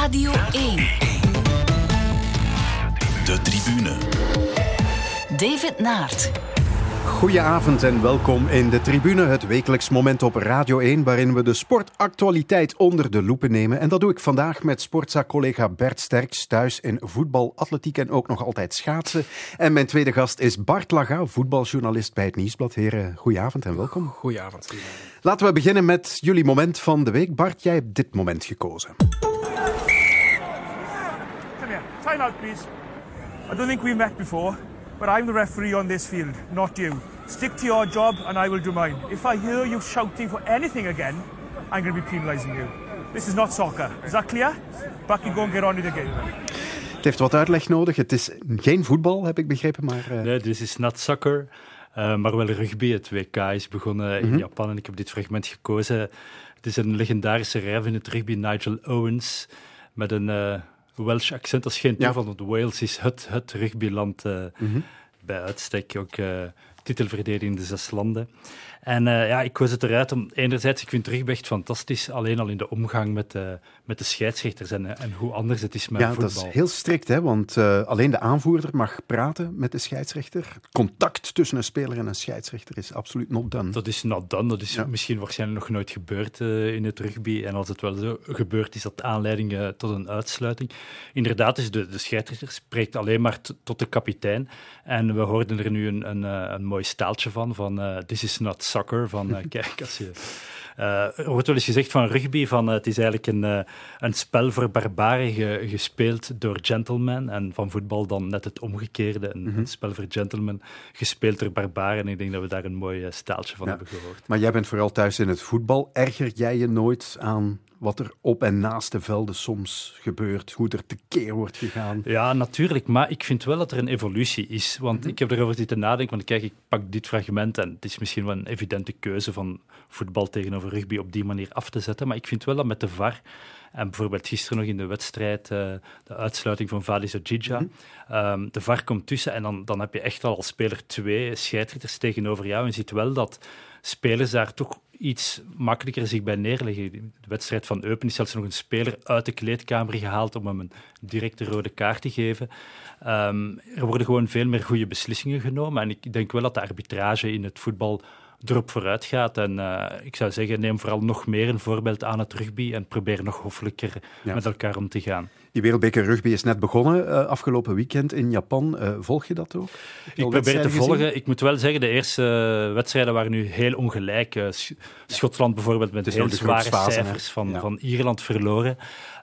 Radio 1. De tribune. David Naert. Goedenavond en welkom in de tribune, het wekelijks moment op Radio 1 waarin we de sportactualiteit onder de loepen nemen. En dat doe ik vandaag met sportzaak-collega Bert Sterks, thuis in voetbal, atletiek en ook nog altijd schaatsen. En mijn tweede gast is Bart Laga, voetbaljournalist bij het Nieuwsblad. Heren, goedenavond en welkom. Goedenavond. Laten we beginnen met jullie moment van de week. Bart, jij hebt dit moment gekozen. Time out, please. I don't think we've met before, but I'm the referee on this field, not you. Stick to your job and I will do mine. If I hear you shouting for anything again, I'm going to be penalising you. This is not soccer. Is that clear? Back you go and get on with the game. Het heeft wat uitleg nodig. Het is geen voetbal, heb ik begrepen, maar... eh, Nee, dit is not soccer, eh, maar wel rugby. Het WK is begonnen in Japan en ik heb dit fragment gekozen. Het is een legendarische rijf in het rugby, Nigel Owens, met een eh, Welsh accent. Dat is geen toeval, want Wales is het, het rugbyland eh, bij uitstek. Ook eh titelverdediger in de zes landen. En eh, ja, ik koos het eruit om... Enerzijds, ik vind rugby echt fantastisch, alleen al in de omgang met, de met de scheidsrechters en, eh, en hoe anders het is met Ja, voetbal. dat is heel strikt, hè? want eh, alleen de aanvoerder mag praten met de scheidsrechter. Contact tussen een speler en een scheidsrechter is absoluut not done. Dat is not done. Dat is Ja. misschien waarschijnlijk nog nooit gebeurd eh, in het rugby. En als het wel zo gebeurt, is dat aanleiding eh, tot een uitsluiting. Inderdaad, is de, de scheidsrechter spreekt alleen maar tot de kapitein. En we hoorden er nu een, een, eh, een mooi staaltje van, van eh, this is not soccer. Van, eh, kijk, als je... eh, er wordt wel eens gezegd van rugby, van, eh, het is eigenlijk een, een spel voor barbaren ge- gespeeld door gentlemen. En van voetbal dan net het omgekeerde, een, een spel voor gentlemen gespeeld door barbaren. En ik denk dat we daar een mooi staaltje van Ja. hebben gehoord. Maar jij bent vooral thuis in het voetbal. Erger jij je nooit aan wat er op en naast de velden soms gebeurt? Hoe er tekeer wordt gegaan? Ja, natuurlijk. Maar ik vind wel dat er een evolutie is. Want ik heb erover zitten nadenken. Want kijk, ik pak dit fragment en het is misschien wel een evidente keuze van voetbal tegenover rugby op die manier af te zetten. Maar ik vind wel dat met de VAR, en bijvoorbeeld gisteren nog in de wedstrijd, eh, de uitsluiting van Vadis Ojija, ehm, de VAR komt tussen en dan, dan heb je echt al als speler twee scheidsrechters tegenover jou. En je ziet wel dat spelers daar toch iets makkelijker zich bij neerleggen. De wedstrijd van Eupen is zelfs nog een speler uit de kleedkamer gehaald om hem een directe rode kaart te geven. Ehm, er worden gewoon veel meer goede beslissingen genomen. En ik denk wel dat de arbitrage in het voetbal erop vooruit gaat. En eh, ik zou zeggen, neem vooral nog meer een voorbeeld aan het rugby en probeer nog hoffelijker Ja. met elkaar om te gaan. Die Wereldbeker Rugby is net begonnen eh, afgelopen weekend in Japan. Eh, volg je dat ook? Je Ik probeer te wedstrijden gezien? volgen. Ik moet wel zeggen, de eerste eh, wedstrijden waren nu heel ongelijk. Sch- Schotland bijvoorbeeld met heel zware hè? cijfers van, Ja. van Ierland verloren.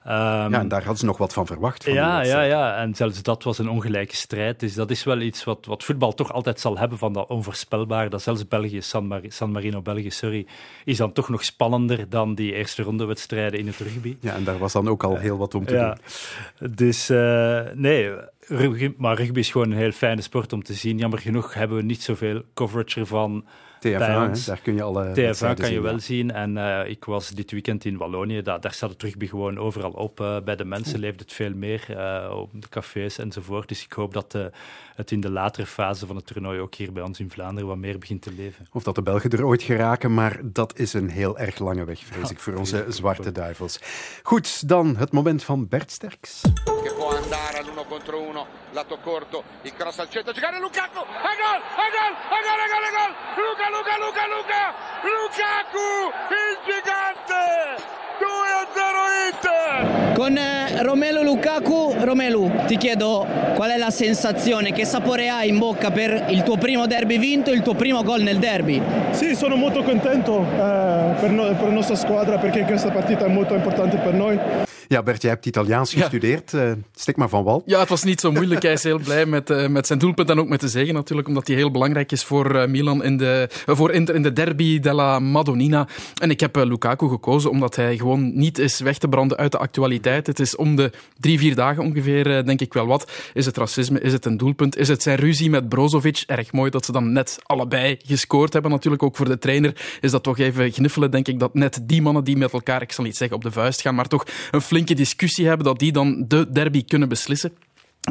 Ehm, Ja, en daar hadden ze nog wat van verwacht. Van ja, ja, ja, en zelfs dat was een ongelijke strijd. Dus dat is wel iets wat, wat voetbal toch altijd zal hebben van dat onvoorspelbare. Dat zelfs België, San, Mar- San Marino, België, sorry, is dan toch nog spannender dan die eerste rondewedstrijden in het rugby. Ja, en daar was dan ook al heel wat om te Ja, doen. Dus eh, nee, rugby, maar rugby is gewoon een heel fijne sport om te zien. Jammer genoeg hebben we niet zoveel coverage ervan. TFA, bij hè, ons. daar kun je alle TFA kan je wel ja. zien. En eh, ik was dit weekend in Wallonië. Daar, daar staat het rugby gewoon overal op. eh, bij de mensen leeft het veel meer. eh, op de cafés enzovoort. Dus ik hoop dat eh, het in de latere fase van het toernooi ook hier bij ons in Vlaanderen wat meer begint te leven. Of dat de Belgen er ooit geraken, maar dat is een heel erg lange weg, vrees Ja, ik, voor onze zwarte duivels. Goed, dan het moment van Bert Sterks. che può andare all'uno contro uno, lato corto, il cross al centro, giocare Lukaku, a gol, a gol, a gol, a gol, a gol, Luca, Luca, Luca, Luca, Lukaku, il gigante, 2-0 Inter! Con eh, Romelu Lukaku, Romelu, ti chiedo qual è la sensazione, che sapore hai in bocca per il tuo primo derby vinto, il tuo primo gol nel derby? Sì, sono molto contento eh, per, noi- per la nostra squadra perché questa partita è molto importante per noi. Ja, Bert, jij hebt Italiaans Ja. gestudeerd. Eh, stik maar van wal. Ja, het was niet zo moeilijk. Hij is heel blij met, eh, met zijn doelpunt en ook met de zegen natuurlijk, omdat hij heel belangrijk is voor eh, Milan in de, voor Inter in de derby della Madonnina. En ik heb Lukaku gekozen omdat hij gewoon niet is weg te branden uit de actualiteit. Het is om de drie, vier dagen ongeveer, denk ik wel wat. Is het racisme? Is het een doelpunt? Is het zijn ruzie met Brozovic? Erg mooi dat ze dan net allebei gescoord hebben. Natuurlijk ook voor de trainer is dat toch even gniffelen, denk ik, dat net die mannen die met elkaar, ik zal niet zeggen op de vuist gaan, maar toch een flinke discussie hebben, dat die dan de derby kunnen beslissen.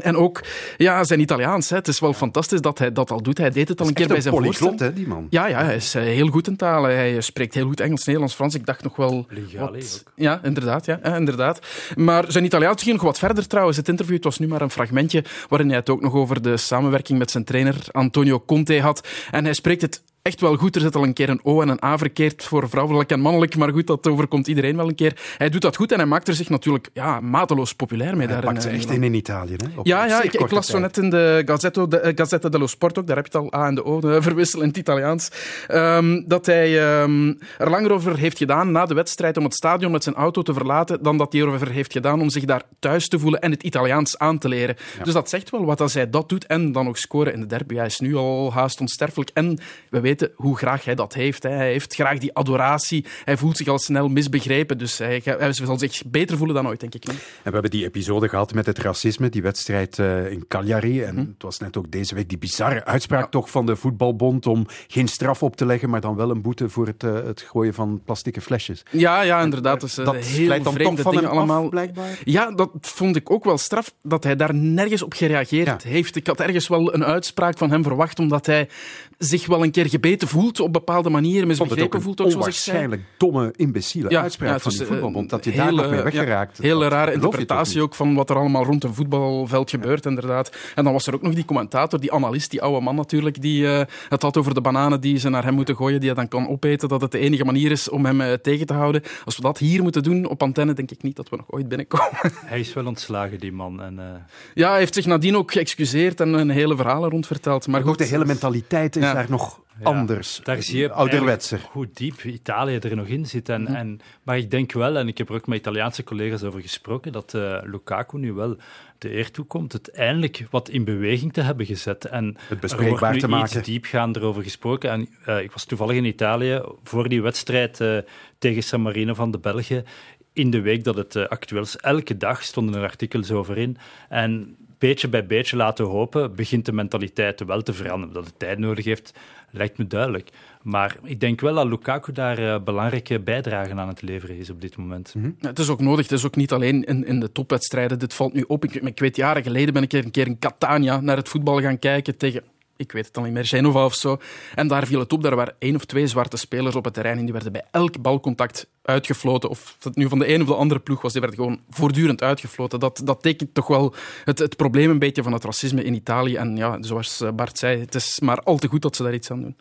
En ook ja, zijn Italiaans. Hè. Het is wel fantastisch dat hij dat al doet. Hij deed het al een keer bij zijn voorstelling. hè, die man. Ja, ja, hij is eh, heel goed in talen. Hij spreekt heel goed Engels, Nederlands, Frans. Ik dacht nog wel... Legale wat- ook. Ja, inderdaad, ja, ja, inderdaad. Maar zijn Italiaans ging nog wat verder trouwens. Het interview het was nu maar een fragmentje waarin hij het ook nog over de samenwerking met zijn trainer Antonio Conte had. En hij spreekt het echt wel goed. Er zit al een keer een O en een A verkeerd voor vrouwelijk en mannelijk. Maar goed, dat overkomt iedereen wel een keer. Hij doet dat goed en hij maakt er zich natuurlijk ja, mateloos populair mee. Hij daar pakt ze in, eh, echt in in Italië. Hè? Op Ja, ja ik, las zo net in de Gazzetto, de, eh, Gazzetta dello Sport ook, daar heb je het al A en de O eh, verwisselen in het Italiaans, ehm, dat hij ehm, er langer over heeft gedaan na de wedstrijd om het stadion met zijn auto te verlaten dan dat hij erover heeft gedaan om zich daar thuis te voelen en het Italiaans aan te leren. Dus dat zegt wel wat als hij dat doet en dan nog scoren in de derby. Hij is nu al haast onsterfelijk en we weten hoe graag hij dat heeft. Hè. Hij heeft graag die adoratie. Hij voelt zich al snel misbegrepen, dus hij, hij zal zich beter voelen dan ooit, denk ik. nu. En we hebben die episode gehad met het racisme, die wedstrijd eh, in Cagliari. En het was net ook deze week die bizarre uitspraak toch van de voetbalbond om geen straf op te leggen, maar dan wel een boete voor het, eh, het gooien van plastieke flesjes. Ja, ja, inderdaad. Dus, eh, dat heel glijdt dan vreemde toch van dingen hem af, allemaal. blijkbaar? Ja, dat vond ik ook wel straf, dat hij daar nergens op gereageerd Ja. heeft. Ik had ergens wel een uitspraak van hem verwacht, omdat hij zich wel een keer gebeten voelt op bepaalde manieren, misbegrepen voelt, ook zoals ik zei. onwaarschijnlijk domme, imbeciele Ja, uitspraak ja, van de eh, voetbalbond. Dat je hele, daar nog mee ja, weggeraakt. hele rare interpretatie ook van wat er allemaal rond een voetbalveld gebeurt, inderdaad. En dan was er ook nog die commentator, die analist, die oude man natuurlijk, die eh, het had over de bananen die ze naar hem moeten gooien, die hij dan kan opeten, dat het de enige manier is om hem eh, tegen te houden. Als we dat hier moeten doen op antenne, denk ik niet dat we nog ooit binnenkomen. Hij is wel ontslagen, die man. En, eh, Ja, hij heeft zich nadien ook geëxcuseerd en een hele verhalen rond verteld. Maar Ook goed, de hele mentaliteit is Ja. daar nog Ja, anders. Daar zie je Ouderwetser. hoe diep Italië er nog in zit. En, en, maar ik denk wel, en ik heb er ook met Italiaanse collega's over gesproken, dat eh, Lukaku nu wel de eer toekomt het eindelijk wat in beweging te hebben gezet. En Het bespreekbaar er wordt te nu maken. iets diepgaander over gesproken. En, eh, ik was toevallig in Italië voor die wedstrijd eh, tegen San Marino van de Belgen. In de week dat het actueel is, elke dag stonden er artikels over in. En beetje bij beetje laten hopen, begint de mentaliteit wel te veranderen. Dat het tijd nodig heeft, lijkt me duidelijk. Maar ik denk wel dat Lukaku daar eh, belangrijke bijdragen aan het leveren is op dit moment. Ja, Het is ook nodig. Het is ook niet alleen in, in de topwedstrijden. Dit valt nu op. Ik, ik weet, jaren geleden ben ik een keer in Catania naar het voetbal gaan kijken tegen, ik weet het dan niet meer, Genova of zo. En daar viel het op. Daar waren één of twee zwarte spelers op het terrein en die werden bij elk balcontact uitgefloten. Of het nu van de een of de andere ploeg was, die werden gewoon voortdurend uitgefloten. Dat, dat tekent toch wel het, het probleem een beetje van het racisme in Italië. En ja, zoals eh, Bart zei, het is maar al te goed dat ze daar iets aan doen.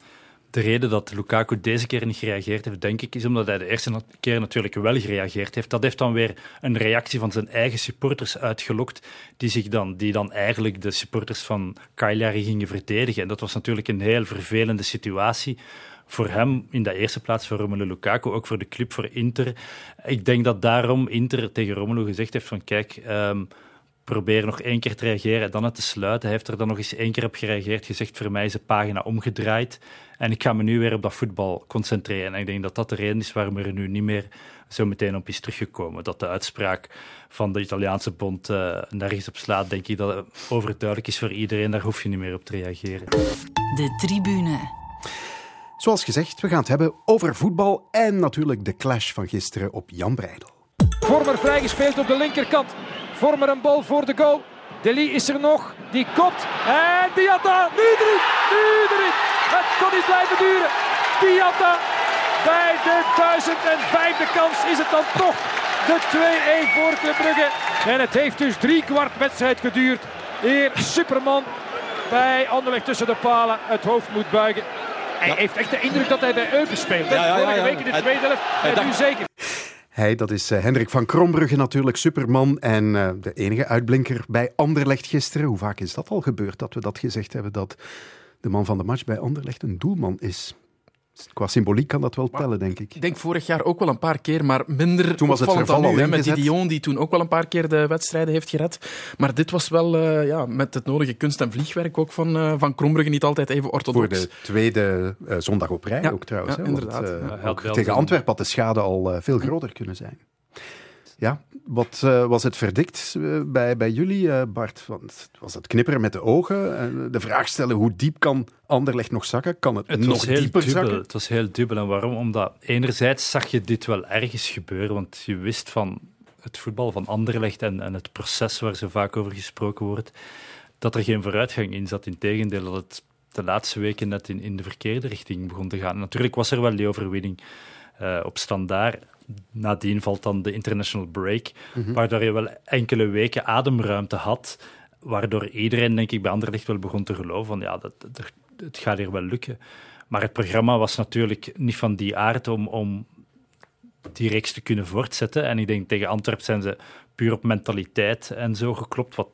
De reden dat Lukaku deze keer niet gereageerd heeft, denk ik, is omdat hij de eerste keer natuurlijk wel gereageerd heeft. Dat heeft dan weer een reactie van zijn eigen supporters uitgelokt, die, zich dan, die dan eigenlijk de supporters van Cagliari gingen verdedigen. En dat was natuurlijk een heel vervelende situatie. Voor hem in de eerste plaats, voor Romelu Lukaku, ook voor de club, voor Inter. Ik denk dat daarom Inter tegen Romelu gezegd heeft van kijk, ehm, probeer nog één keer te reageren en dan het te sluiten. Hij heeft er dan nog eens één keer op gereageerd, gezegd voor mij is de pagina omgedraaid en ik ga me nu weer op dat voetbal concentreren. En ik denk dat dat de reden is waarom er nu niet meer zo meteen op is teruggekomen. Dat de uitspraak van de Italiaanse bond eh, nergens op slaat, denk ik dat het overduidelijk is voor iedereen. Daar hoef je niet meer op te reageren. De tribune. Zoals gezegd, we gaan het hebben over voetbal en natuurlijk de clash van gisteren op Jan Breidel. Vormer vrijgespeeld op de linkerkant. Vormer een bal voor de goal. Deli is er nog. Die kopt. En Diatta. Nu erin. Nu erin. Het kon niet blijven duren. Diatta. Bij de 1005e kans is het dan toch de 2-1 voor Club Brugge. En het heeft dus drie kwart wedstrijd geduurd. Eer Superman bij Anderlecht tussen de palen het hoofd moet buigen. Hij heeft echt de indruk dat hij bij Eupen speelt. Ja, ja, ja, Vorige week in de tweede helft. En nu zeker. Hij, dat is eh, Hendrik van Krombrugge natuurlijk, superman en eh, de enige uitblinker bij Anderlecht gisteren. Hoe vaak is dat al gebeurd dat we dat gezegd hebben, dat de man van de match bij Anderlecht een doelman is? Qua symboliek kan dat wel tellen, denk ik. Ik denk vorig jaar ook wel een paar keer, maar minder Toen was het opvallend dan verval nu, al hè, Met die. Dion, die toen ook wel een paar keer de wedstrijden heeft gered. Maar dit was wel eh, ja, met het nodige kunst- en vliegwerk ook van, eh van Krombrugge niet altijd even Voor orthodox. de tweede eh, zondag op rij Ja, ook trouwens. ja, hè, want, inderdaad. ook tegen Antwerpen had de schade al veel groter kunnen zijn. Ja, wat eh, was het verdikt eh, bij, bij jullie, eh, Bart? Want was het knipperen met de ogen? De vraag stellen, hoe diep kan Anderlecht nog zakken? Kan het, Het nog dieper dubbel. zakken? Het was heel dubbel. En waarom? Omdat enerzijds zag je dit wel ergens gebeuren, want je wist van het voetbal van Anderlecht en, en het proces waar zo vaak over gesproken wordt, dat er geen vooruitgang in zat. Integendeel, dat het de laatste weken net in, in de verkeerde richting begon te gaan. Natuurlijk was er wel die overwinning op standaard. Nadien valt dan de international break, mm waardoor je wel enkele weken ademruimte had, waardoor iedereen, denk ik, bij Anderlecht wel begon te geloven van ja, dat, dat, het gaat hier wel lukken. Maar het programma was natuurlijk niet van die aard om, om die reeks te kunnen voortzetten. En ik denk tegen Antwerp zijn ze puur op mentaliteit en zo geklopt, wat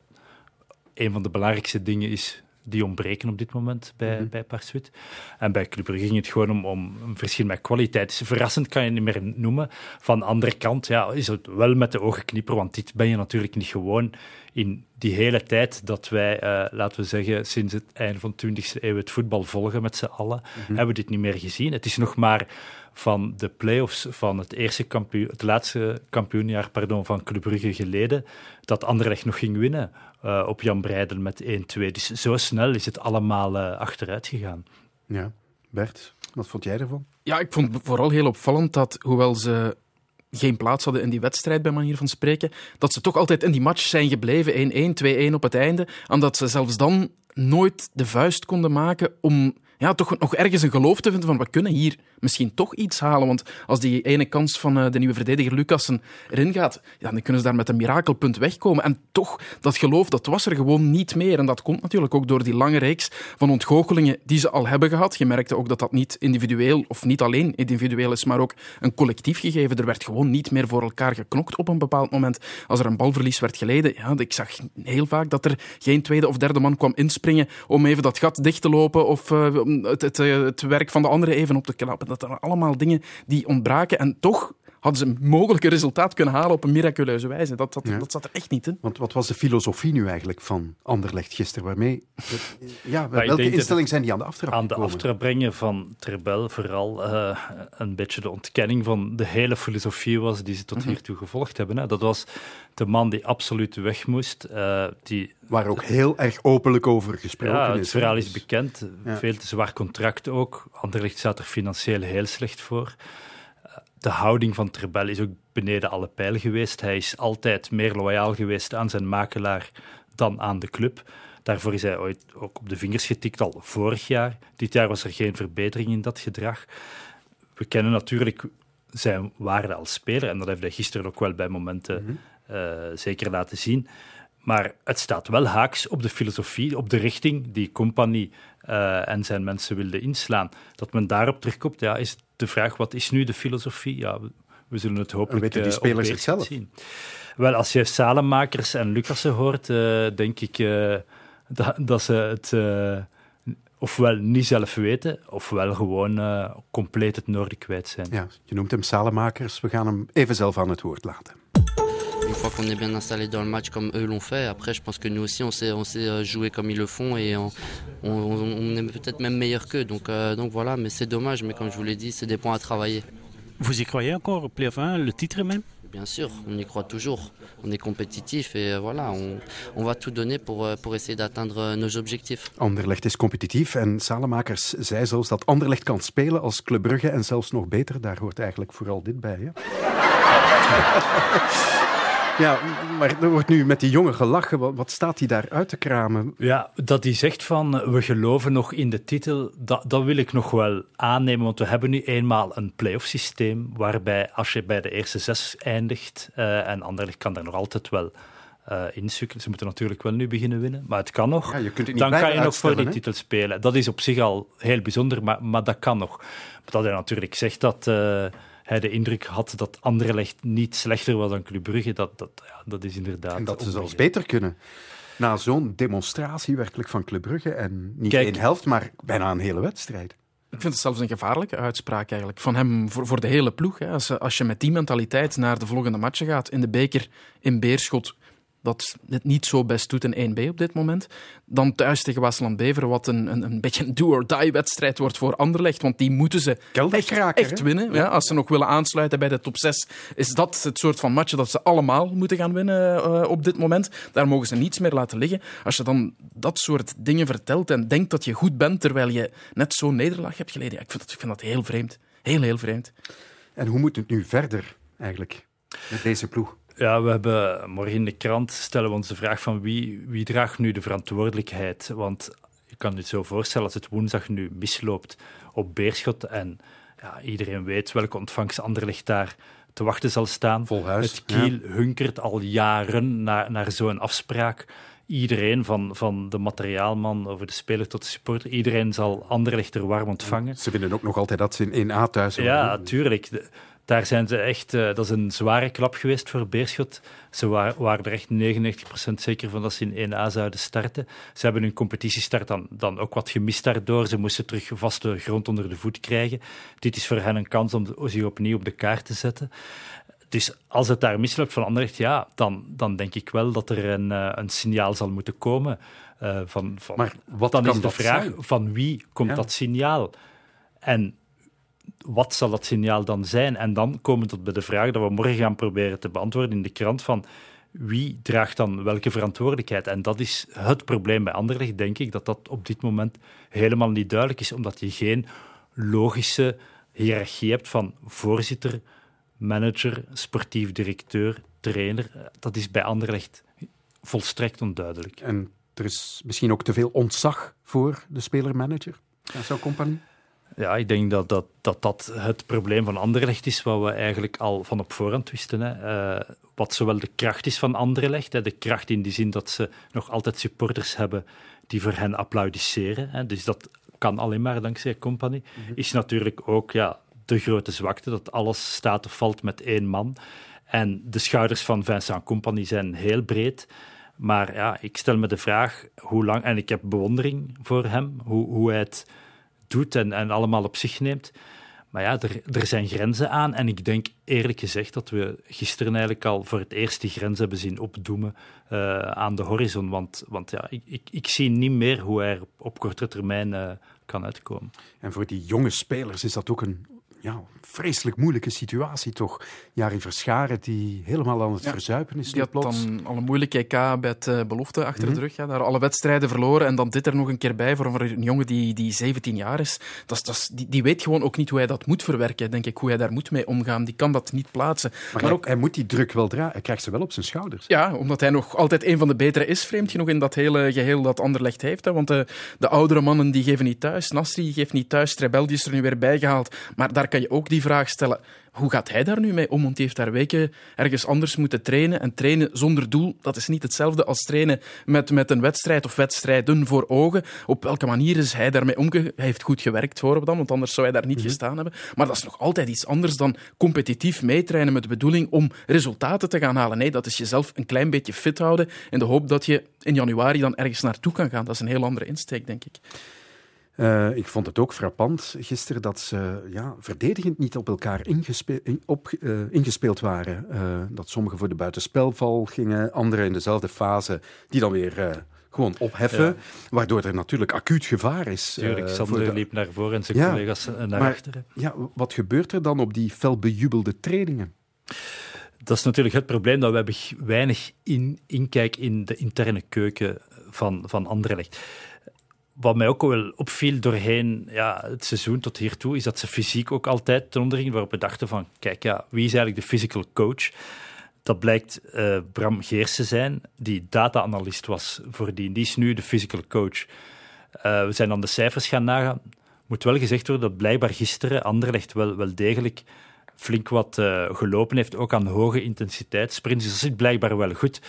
een van de belangrijkste dingen is die ontbreken op dit moment bij, mm bij Parswit. En bij Club ging het gewoon om, om een verschil met kwaliteit. Dus verrassend kan je niet meer noemen. Van de andere kant ja, is het wel met de ogen knippen, want dit ben je natuurlijk niet gewoon in die hele tijd dat wij, uh, laten we zeggen, sinds het einde van de 20e eeuw het voetbal volgen met z'n allen, mm hebben we dit niet meer gezien. Het is nog maar van de play-offs van het, eerste kampioen, het laatste kampioenjaar pardon, van Club Brugge geleden, dat Anderlecht nog ging winnen uh, op Jan Breidel met 1-2. Dus zo snel is het allemaal uh, achteruit gegaan. Ja, Bert, wat vond jij ervan? Ja, ik vond vooral heel opvallend dat, hoewel ze geen plaats hadden in die wedstrijd, bij manier van spreken, dat ze toch altijd in die match zijn gebleven, 1-1, 2-1 op het einde, en dat ze zelfs dan nooit de vuist konden maken om ja, toch nog ergens een geloof te vinden van we kunnen hier misschien toch iets halen. Want als die ene kans van uh, de nieuwe verdediger Lucassen erin gaat, dan kunnen ze daar met een mirakelpunt wegkomen. En toch, dat geloof, dat was er gewoon niet meer. En dat komt natuurlijk ook door die lange reeks van ontgoochelingen die ze al hebben gehad. Je merkte ook dat dat niet individueel, of niet alleen individueel is, maar ook een collectief gegeven. Er werd gewoon niet meer voor elkaar geknokt op een bepaald moment. Als er een balverlies werd geleden, ja, ik zag heel vaak dat er geen tweede of derde man kwam inspringen om even dat gat dicht te lopen of uh, het, het, het, werk van de andere even op te knappen. Dat zijn allemaal dingen die ontbraken. En toch hadden ze een mogelijk resultaat kunnen halen op een miraculeuze wijze. Dat, dat, dat zat er echt niet in. Want wat was de filosofie nu eigenlijk van Anderlecht gisteren? Waarmee, ja, welke instelling zijn die aan de aftrap Aan de aftrap brengen van Trebel vooral uh, een beetje de ontkenning van de hele filosofie was die ze tot mhm. hiertoe gevolgd hebben. Hè. Dat was de man die absoluut weg moest. Uh, die, Waar ook heel erg openlijk over gesproken ja, is. Het verhaal is bekend. Veel te zwaar contract ook. Anderlecht staat er financieel heel slecht voor de houding van Trebel is ook beneden alle pijl geweest. Hij is altijd meer loyaal geweest aan zijn makelaar dan aan de club. Daarvoor is hij ooit ook op de vingers getikt, al vorig jaar. Dit jaar was er geen verbetering in dat gedrag. We kennen natuurlijk zijn waarde als speler en dat heeft hij gisteren ook wel bij momenten mhm. eh, zeker laten zien. Maar het staat wel haaks op de filosofie, op de richting die Compagnie uh, en zijn mensen wilden inslaan. Dat men daarop terugkomt, ja, is de vraag, wat is nu de filosofie? Ja, we, zullen het hopelijk weten die eh, spelers zichzelf? zien. Wel, als je Salemakers en Lucassen hoort, uh, denk ik dat, dat, ze het ofwel niet zelf weten, ofwel gewoon compleet het noorden kwijt zijn. Ja, je noemt hem Salemakers, we gaan hem even zelf aan het woord laten. Une fois qu'on est bien installé dans le match comme eux l'ont fait, après je pense que nous aussi on sait, on sait euh, jouer comme ils le font et on, on, on est peut-être même meilleur qu'eux. Donc, euh, donc voilà, mais c'est dommage, mais comme je vous l'ai dit, c'est des points à travailler. Vous y croyez encore, play le titre même? Bien sûr, on y croit toujours. On est compétitif et euh, voilà, on, on va tout donner pour, pour essayer d'atteindre nos objectifs. Anderlecht is competitief en Salemakers zei zelfs dat Anderlecht kan spelen als Club Brugge en zelfs nog beter. Daar hoort eigenlijk vooral dit bij. Hè? Ja, maar er wordt nu met die jongen gelachen. Wat, wat, staat hij daar uit te kramen? Ja, dat hij zegt van we geloven nog in de titel, dat, dat wil ik nog wel aannemen. Want we hebben nu eenmaal een playoff systeem waarbij als je bij de eerste zes eindigt uh, en Anderlecht kan daar nog altijd wel uh, insukkelen. Ze moeten natuurlijk wel nu beginnen winnen, maar het kan nog. Ja, je kunt het niet Dan kan je nog voor die titel spelen. Dat is op zich al heel bijzonder, maar, maar dat kan nog. Dat hij natuurlijk zegt dat... Uh, hij de indruk had dat Anderlecht niet slechter was dan Club Brugge. Dat, dat, ja, dat is inderdaad... En dat ze zelfs beter kunnen. Na zo'n demonstratie werkelijk van Club Brugge. En niet Kijk, één helft, maar bijna een hele wedstrijd. Ik vind het zelfs een gevaarlijke uitspraak eigenlijk. Van hem voor, voor de hele ploeg. Hè. Als, als je met die mentaliteit naar de volgende matchen gaat, in de beker in Beerschot dat het niet zo best doet in 1B op dit moment. Dan thuis tegen Waasland-Beveren, wat een, een, een beetje een do-or-die-wedstrijd wordt voor Anderlecht. Want die moeten ze echt, echt winnen. Ja. als ze nog willen aansluiten bij de top 6, is dat het soort van match dat ze allemaal moeten gaan winnen uh, op dit moment. Daar mogen ze niets meer laten liggen. Als je dan dat soort dingen vertelt en denkt dat je goed bent, terwijl je net zo'n nederlaag hebt geleden, ja, ik, vind dat, ik vind dat heel vreemd. Heel, heel vreemd. En hoe moet het nu verder eigenlijk met deze ploeg? Ja, we hebben morgen in de krant stellen we ons de vraag van wie, wie draagt nu de verantwoordelijkheid? Want je kan je zo voorstellen als het woensdag nu misloopt op Beerschot en ja, iedereen weet welke ontvangst Anderlecht daar te wachten zal staan. Vol huis, Het Kiel hunkert al jaren naar, naar zo'n afspraak. Iedereen, van, van de materiaalman over de speler tot de supporter, iedereen zal Anderlecht er warm ontvangen. Ze vinden ook nog altijd dat ze in 1A thuis horen. Ja, tuurlijk. De- Daar zijn ze echt, eh, dat is een zware klap geweest voor Beerschot. Ze wa- waren er echt 99% zeker van dat ze in 1A zouden starten. Ze hebben hun competitiestart dan, dan ook wat gemist daardoor. Ze moesten terug vaste grond onder de voet krijgen. Dit is voor hen een kans om zich opnieuw op de kaart te zetten. Dus als het daar misloopt van Anderlecht, ja, dan, dan denk ik wel dat er een, eh, een signaal zal moeten komen. eh, van, van, Maar wat dan is de vraag zijn? van wie komt Ja. dat signaal? En wat zal dat signaal dan zijn? En dan komen we tot bij de vraag dat we morgen gaan proberen te beantwoorden in de krant van wie draagt dan welke verantwoordelijkheid? En dat is het probleem bij Anderlecht, denk ik, dat dat op dit moment helemaal niet duidelijk is, omdat je geen logische hiërarchie hebt van voorzitter, manager, sportief directeur, trainer. Dat is bij Anderlecht volstrekt onduidelijk. En er is misschien ook te veel ontzag voor de speler-manager. Zo'n compagnie. Ja, ik denk dat dat, dat dat het probleem van Anderlecht is, wat we eigenlijk al van op voorhand wisten. Hè. Eh, wat zowel de kracht is van Anderlecht, hè, de kracht in die zin dat ze nog altijd supporters hebben die voor hen applaudisseren. Hè. Dus dat kan alleen maar dankzij Company. Is natuurlijk ook ja, de grote zwakte, dat alles staat of valt met één man. En de schouders van Vincent Company zijn heel breed. Maar ja, ik stel me de vraag hoe lang, en ik heb bewondering voor hem, hoe, hoe hij het doet en, en allemaal op zich neemt. Maar ja, er, er zijn grenzen aan. En ik denk eerlijk gezegd dat we gisteren eigenlijk al voor het eerst die grens hebben zien opdoemen eh, aan de horizon. Want, want ja, ik, ik, ik zie niet meer hoe hij er op, korte termijn eh, kan uitkomen. En voor die jonge spelers is dat ook een ja, vreselijk moeilijke situatie, toch? Jari Verscharen, die helemaal aan het Ja, verzuipen is. Die nu had plots. dan al een moeilijk EK bij het eh, belofte achter Mhm. de rug. Ja, daar alle wedstrijden verloren en dan dit er nog een keer bij voor een- jongen die, die 17 jaar is. Dat dat die, die weet gewoon ook niet hoe hij dat moet verwerken, denk ik. Hoe hij daar moet mee omgaan. Die kan dat niet plaatsen. Maar, hij, hij moet die druk wel dragen. Hij krijgt ze wel op zijn schouders. Ja, omdat hij nog altijd een van de betere is, vreemd genoeg, in dat hele geheel dat Anderlecht heeft. Hè. Want de, de oudere mannen die geven niet thuis. Nasri geeft niet thuis. Trebeldi is er nu weer bijgehaald. Maar daar kan je ook die vraag stellen. Hoe gaat hij daar nu mee om? Want hij heeft daar weken ergens anders moeten trainen. En trainen zonder doel, dat is niet hetzelfde als trainen met, met een wedstrijd of wedstrijden voor ogen. Op welke manier is hij daarmee omgegaan? Hij heeft goed gewerkt voor hem dan, want anders zou hij daar niet gestaan hebben. Maar dat is nog altijd iets anders dan competitief meetrainen met de bedoeling om resultaten te gaan halen. Nee, dat is jezelf een klein beetje fit houden in de hoop dat je in januari dan ergens naartoe kan gaan. Dat is een heel andere insteek, denk ik. Eh, ik vond het ook frappant gisteren dat ze ja, verdedigend niet op elkaar ingespe- in- op, eh, ingespeeld waren. Eh, dat sommigen voor de buitenspelval gingen, anderen in dezelfde fase die dan weer gewoon opheffen. Ja. Waardoor er natuurlijk acuut gevaar is. Tuurlijk, Sander de- liep naar voren en zijn Ja, collega's naar maar- achteren. Ja, wat gebeurt er dan op die felbejubelde trainingen? Dat is natuurlijk het probleem, dat we hebben weinig in, inkijk in de interne keuken van, van Anderlecht. Wat mij ook wel opviel doorheen ja, het seizoen tot hiertoe, is dat ze fysiek ook altijd ten onder waarop we dachten van, kijk, ja, wie is eigenlijk de physical coach? Dat blijkt eh, Bram Geers te zijn, die data-analyst was voordien. Die is nu de physical coach. Eh, we zijn dan de cijfers gaan nagaan. Moet wel gezegd worden dat blijkbaar gisteren Anderlecht wel, wel degelijk flink wat eh, gelopen heeft, ook aan hoge intensiteit sprints. Dus zit blijkbaar wel goed.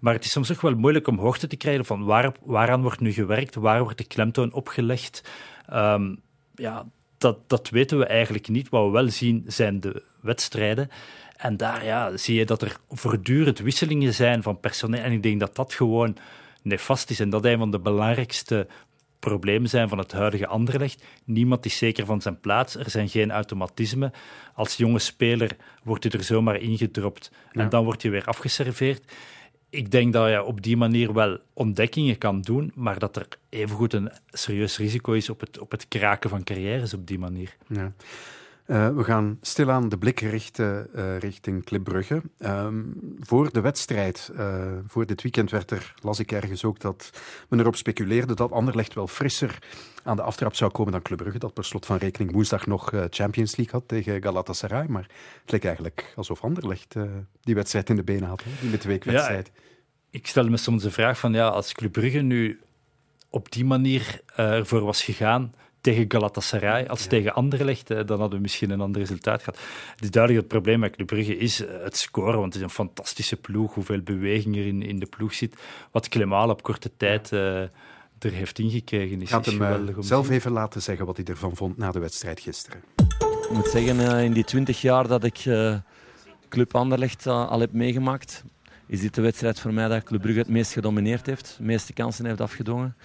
Maar het is soms ook wel moeilijk om hoogte te krijgen van waar, waaraan wordt nu gewerkt, waar wordt de klemtoon opgelegd. Ehm, ja, dat, dat weten we eigenlijk niet. Wat we wel zien zijn de wedstrijden. En daar ja, zie je dat er voortdurend wisselingen zijn van personeel. En ik denk dat dat gewoon nefast is. En dat een van de belangrijkste problemen zijn van het huidige Anderlecht. Niemand is zeker van zijn plaats. Er zijn geen automatismen. Als jonge speler wordt je er zomaar ingedropt en Ja. dan word je weer afgeserveerd. Ik denk dat je op die manier wel ontdekkingen kan doen, maar dat er evengoed een serieus risico is op het, op het kraken van carrières op die manier. Ja. Uh, we gaan stilaan de blik richten uh, richting Club Brugge. Ehm, voor de wedstrijd, uh, voor dit weekend, werd er, las ik ergens ook, dat men erop speculeerde dat Anderlecht wel frisser aan de aftrap zou komen dan Club Brugge, dat per slot van rekening woensdag nog Champions League had tegen Galatasaray. Maar het leek eigenlijk alsof Anderlecht die wedstrijd in de benen had, hè, die midweekwedstrijd. Ja, ik stel me soms de vraag van, ja, als Club Brugge nu op die manier ervoor was gegaan tegen Galatasaray als tegen Anderlecht, dan hadden we misschien een ander resultaat gehad. Het is duidelijk het probleem met Club Brugge is eh, het scoren, want het is een fantastische ploeg, hoeveel beweging er in, in de ploeg zit. Wat Clément op korte tijd uh, er heeft ingekregen is, Gaat is hem uh, zelf even laten zeggen wat hij ervan vond na de wedstrijd gisteren. Ik moet zeggen, in die twintig jaar dat ik Club Anderlecht al heb meegemaakt, is dit de wedstrijd voor mij dat Club Brugge het meest gedomineerd heeft, de meeste kansen heeft afgedwongen.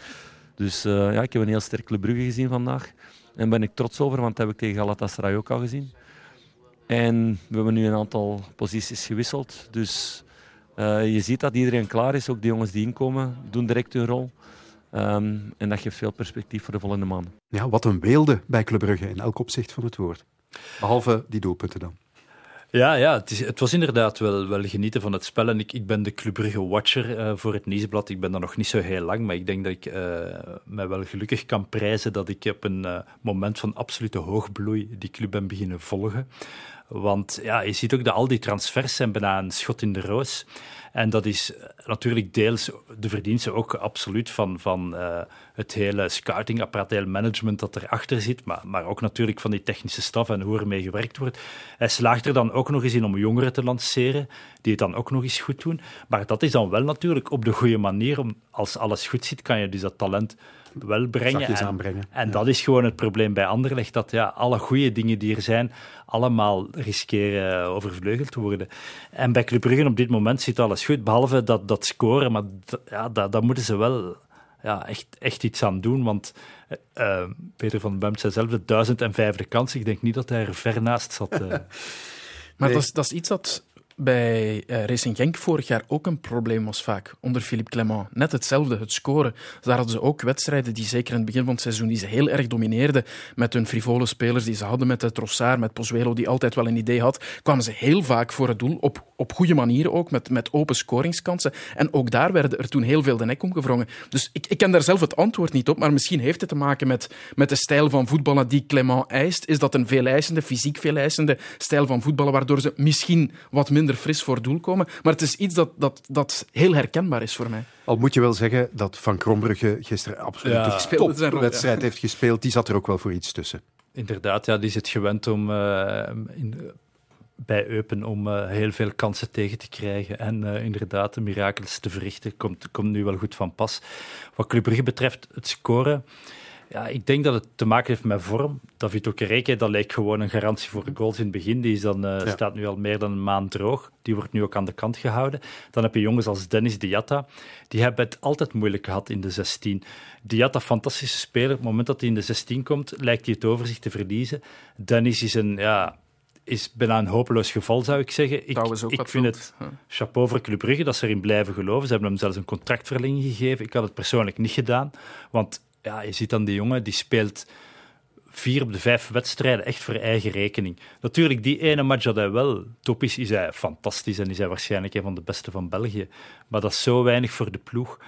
Dus uh, ja, ik heb een heel sterk Club Brugge gezien vandaag. En ben ik trots over, want dat heb ik tegen Galatasaray ook al gezien. En we hebben nu een aantal posities gewisseld. Dus uh, je ziet dat iedereen klaar is. Ook de jongens die inkomen, doen direct hun rol. Um, en dat geeft veel perspectief voor de volgende maanden. Ja, wat een beelden bij Club Brugge in elk opzicht van het woord. Behalve die doelpunten dan. Ja, ja het, was inderdaad wel, wel genieten van het spel. En ik, ik ben de Club Brugge-watcher uh, voor het Nieuwsblad. Ik ben daar nog niet zo heel lang, maar ik denk dat ik uh, mij wel gelukkig kan prijzen dat ik op een uh, moment van absolute hoogbloei die club ben beginnen volgen. Want ja, je ziet ook dat al die transfers zijn bijna een schot in de roos. En dat is natuurlijk deels de verdienste ook absoluut van, van uh, het hele scoutingapparaat, het hele management dat erachter zit, maar, maar ook natuurlijk van die technische staf en hoe ermee gewerkt wordt. Hij slaagt er dan ook nog eens in om jongeren te lanceren, die het dan ook nog eens goed doen. Maar dat is dan wel natuurlijk op de goede manier. Om, als alles goed zit, kan je dus dat talent wel brengen. En, en dat is gewoon het probleem bij Anderlecht, dat ja, alle goede dingen die er zijn, allemaal riskeren overvleugeld te worden. En bij Club Brugge op dit moment zit alles goed, behalve dat, dat scoren, maar ja, dat, dat moeten ze wel ja, echt, echt iets aan doen, want uh, Peter van Bemt zei zelf de duizend en vijfde kans. Ik denk niet dat hij er ver naast zat. Uh. maar dat, is, dat is iets dat bij uh, Racing Genk vorig jaar ook een probleem was vaak, onder Philippe Clement. Net hetzelfde, het scoren. Daar hadden ze ook wedstrijden die zeker in het begin van het seizoen die ze heel erg domineerden met hun frivole spelers die ze hadden, met de Trossard, met Pozuelo, die altijd wel een idee had, kwamen ze heel vaak voor het doel, op, op goede manieren ook, met, met open scoringskansen. En ook daar werden er toen heel veel de nek omgevrongen. Dus ik, ik ken daar zelf het antwoord niet op, maar misschien heeft het te maken met, met de stijl van voetballen die Clement eist. Is dat een veeleisende, fysiek veeleisende stijl van voetballen, waardoor ze misschien wat minder fris voor doel komen. Maar het is iets dat, dat, dat heel herkenbaar is voor mij. Al moet je wel zeggen dat Van Krombrugge gisteren absoluut ja. een wedstrijd heeft gespeeld. Die zat er ook wel voor iets tussen. Inderdaad, ja, die zit gewend om uh, in, bij Eupen om uh, heel veel kansen tegen te krijgen en uh, inderdaad de mirakels te verrichten. Komt, komt nu wel goed van pas. Wat Club Brugge betreft, het scoren... Ja, ik denk dat het te maken heeft met vorm. David Okereke, dat lijkt gewoon een garantie voor de goals in het begin. Die is dan, uh, ja. staat nu al meer dan een maand droog. Die wordt nu ook aan de kant gehouden. Dan heb je jongens als Dennis Diatta. Die hebben het altijd moeilijk gehad in de 16. Diatta, fantastische speler. Op het moment dat hij in de 16 komt, lijkt hij het overzicht te verliezen. Dennis is een... Ja, is bijna een hopeloos geval, zou ik zeggen. Ik, ik vind het chapeau voor Club Brugge dat ze erin blijven geloven. Ze hebben hem zelfs een contractverlenging gegeven. Ik had het persoonlijk niet gedaan, want ja, je ziet dan die jongen, die speelt vier op de vijf wedstrijden echt voor eigen rekening. Natuurlijk, die ene match dat hij wel top is, is hij fantastisch en is hij waarschijnlijk een van de beste van België. Maar dat is zo weinig voor de ploeg.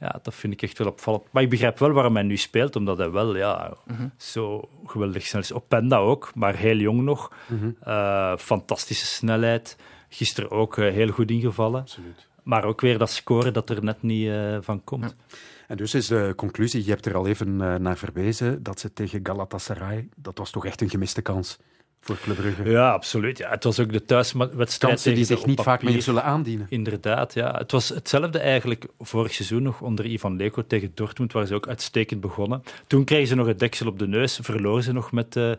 Ja, dat vind ik echt wel opvallend. Maar ik begrijp wel waarom hij nu speelt, omdat hij wel ja, mm zo geweldig snel is. Op Penda ook, maar heel jong nog. Mm uh, fantastische snelheid. Gisteren ook uh, heel goed ingevallen. Absoluut. Maar ook weer dat scoren dat er net niet uh, van komt. Ja. En dus is de conclusie, je hebt er al even uh, naar verwezen, dat ze tegen Galatasaray, dat was toch echt een gemiste kans voor Club Brugge. Ja, absoluut. Ja, het was ook de thuiswedstrijd Kansen die zich niet vaak meer zullen aandienen. Inderdaad, ja. Het was hetzelfde eigenlijk vorig seizoen nog onder Ivan Leko tegen Dortmund, waar ze ook uitstekend begonnen. Toen kregen ze nog het deksel op de neus, verloren ze nog met uh,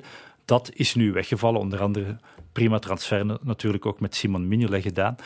0-1. Dat is nu weggevallen, onder andere prima transfer natuurlijk ook met Simon Mignolet gedaan.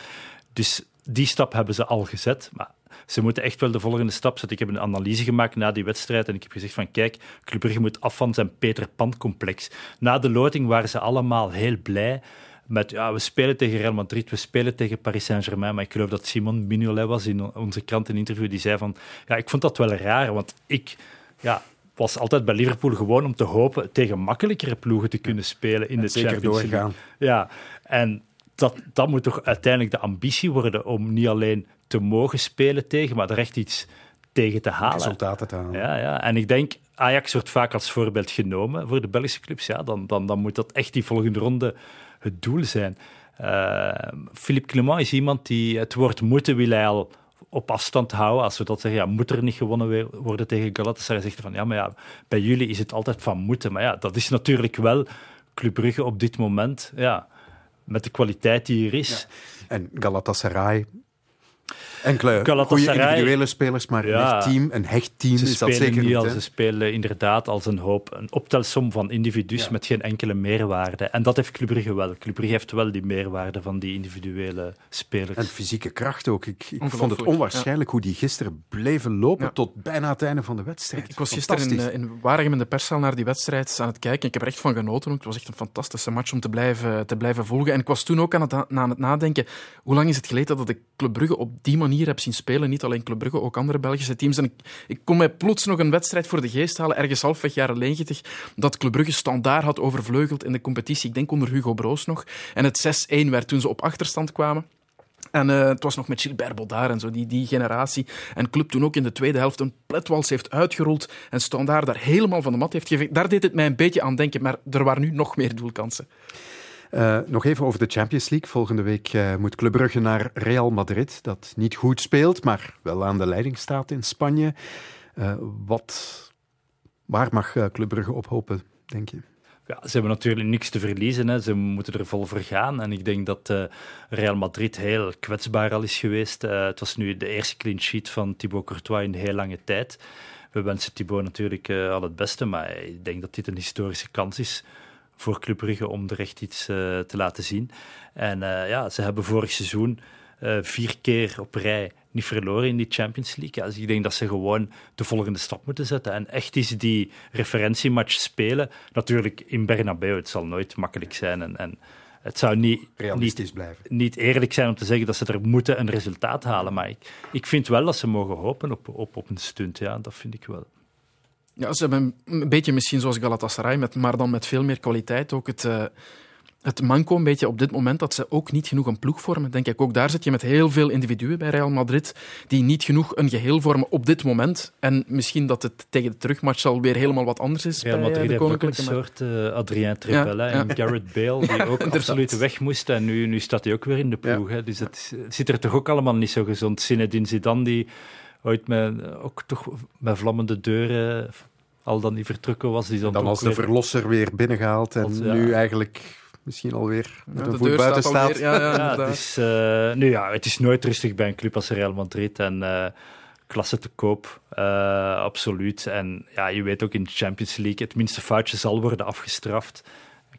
Dus die stap hebben ze al gezet, maar ze moeten echt wel de volgende stap zetten. Ik heb een analyse gemaakt na die wedstrijd en ik heb gezegd van kijk, Club Brugge moet af van zijn Peter Pan-complex. Na de loting waren ze allemaal heel blij met ja, we spelen tegen Real Madrid, we spelen tegen Paris Saint-Germain, maar ik geloof dat Simon Mignolet was in onze krant een interview die zei van ja, ik vond dat wel raar, want ik ja, was altijd bij Liverpool gewoon om te hopen tegen makkelijkere ploegen te kunnen spelen in de zeker Champions League. doorgaan. Ja, en dat, dat moet toch uiteindelijk de ambitie worden om niet alleen te mogen spelen tegen, maar er echt iets tegen te halen. Resultaten te halen. Ja, ja. En ik denk, Ajax wordt vaak als voorbeeld genomen voor de Belgische clubs. Ja, dan, dan, dan moet dat echt die volgende ronde het doel zijn. Uh, Philippe Clement is iemand die het woord moeten wil hij al op afstand houden. Als we dat zeggen, ja, moet er niet gewonnen worden tegen Galatasaray? Zegt hij van, ja, maar ja, bij jullie is het altijd van moeten. Maar ja, dat is natuurlijk wel Club Brugge op dit moment, ja, met de kwaliteit die er is. Ja. En Galatasaray Enkele goede individuele spelers, maar Ja. een team, een hecht team Ze is dat spelen zeker niet als, ze spelen inderdaad als een hoop, een optelsom van individu's Ja. met geen enkele meerwaarde. En dat heeft Club Brugge wel. Club Brugge heeft wel die meerwaarde van die individuele spelers. En fysieke kracht ook. Ik, ik vond het onwaarschijnlijk hoe die gisteren bleven lopen Ja. tot bijna het einde van de wedstrijd. Ik, ik was gisteren in, eh, in Waregem in de perszaal naar die wedstrijd aan het kijken. Ik heb er echt van genoten. ook. Het was echt een fantastische match om te blijven, te blijven volgen. En ik was toen ook aan het, aan het nadenken, hoe lang is het geleden dat ik Club Brugge op die manier heb zien spelen? Niet alleen Club Brugge, ook andere Belgische teams. En ik, ik kon mij plots nog een wedstrijd voor de geest halen, ergens halfweg jaren 90, dat Club Brugge standaard had overvleugeld in de competitie. Ik denk onder Hugo Broos nog. En het 6-1 werd toen ze op achterstand kwamen. En eh, het was nog met Gilbert Baudard en zo, die, die generatie. En Club toen ook in de tweede helft een pletwals heeft uitgerold en Standaard daar helemaal van de mat heeft gegeven. Daar deed het mij een beetje aan denken, maar er waren nu nog meer doelkansen. Eh, nog even over de Champions League. Volgende week eh, moet Club Brugge naar Real Madrid, dat niet goed speelt, maar wel aan de leiding staat in Spanje. Eh, wat, waar mag Club Brugge op hopen, denk je? Ja, ze hebben natuurlijk niks te verliezen. Hè. Ze moeten er vol voor gaan. En ik denk dat Real Madrid heel kwetsbaar al is geweest. Het was nu de eerste clean sheet van Thibaut Courtois in heel lange tijd. We wensen Thibaut natuurlijk al het beste, maar ik denk dat dit een historische kans is voor Club Brugge om er echt iets eh, te laten zien. En eh, ja, ze hebben vorig seizoen eh, vier keer op rij niet verloren in die Champions League. Ja, dus ik denk dat ze gewoon de volgende stap moeten zetten en echt eens die referentiematch spelen. Natuurlijk in Bernabeu, het zal nooit makkelijk zijn en, en het zou niet, Realistisch niet, blijven. niet eerlijk zijn om te zeggen dat ze er moeten een resultaat halen. Maar ik, ik vind wel dat ze mogen hopen op, op, op een stunt. Ja, dat vind ik wel. Ja, ze hebben een beetje misschien zoals Galatasaray, met, maar dan met veel meer kwaliteit ook het, eh, het manco een beetje op dit moment dat ze ook niet genoeg een ploeg vormen. Denk ik ook daar zit je met heel veel individuen bij Real Madrid die niet genoeg een geheel vormen op dit moment. En misschien dat het tegen de terugmatch al weer helemaal wat anders is Real bij eh, Madrid de heeft ook een soort eh Adrien Ja, ja. en Garrett Bale, die ook absoluut weg moest. En nu, nu staat hij ook weer in de ploeg. Hè. Dus het, ziet er toch ook allemaal niet zo gezond. Zinedine Zidane, die ooit met, ook toch met vlammende deuren al dan niet vertrokken was. Die dan, als de weer- verlosser weer binnengehaald en Als- ja. nu eigenlijk misschien alweer met Ja, een de voet deur buiten staat staat. alweer, ja, ja, het is, eh, nu ja, het is nooit rustig bij een club als Real Madrid. En eh, klasse te koop, eh, absoluut. En ja, je weet ook in de Champions League, het minste foutje zal worden afgestraft.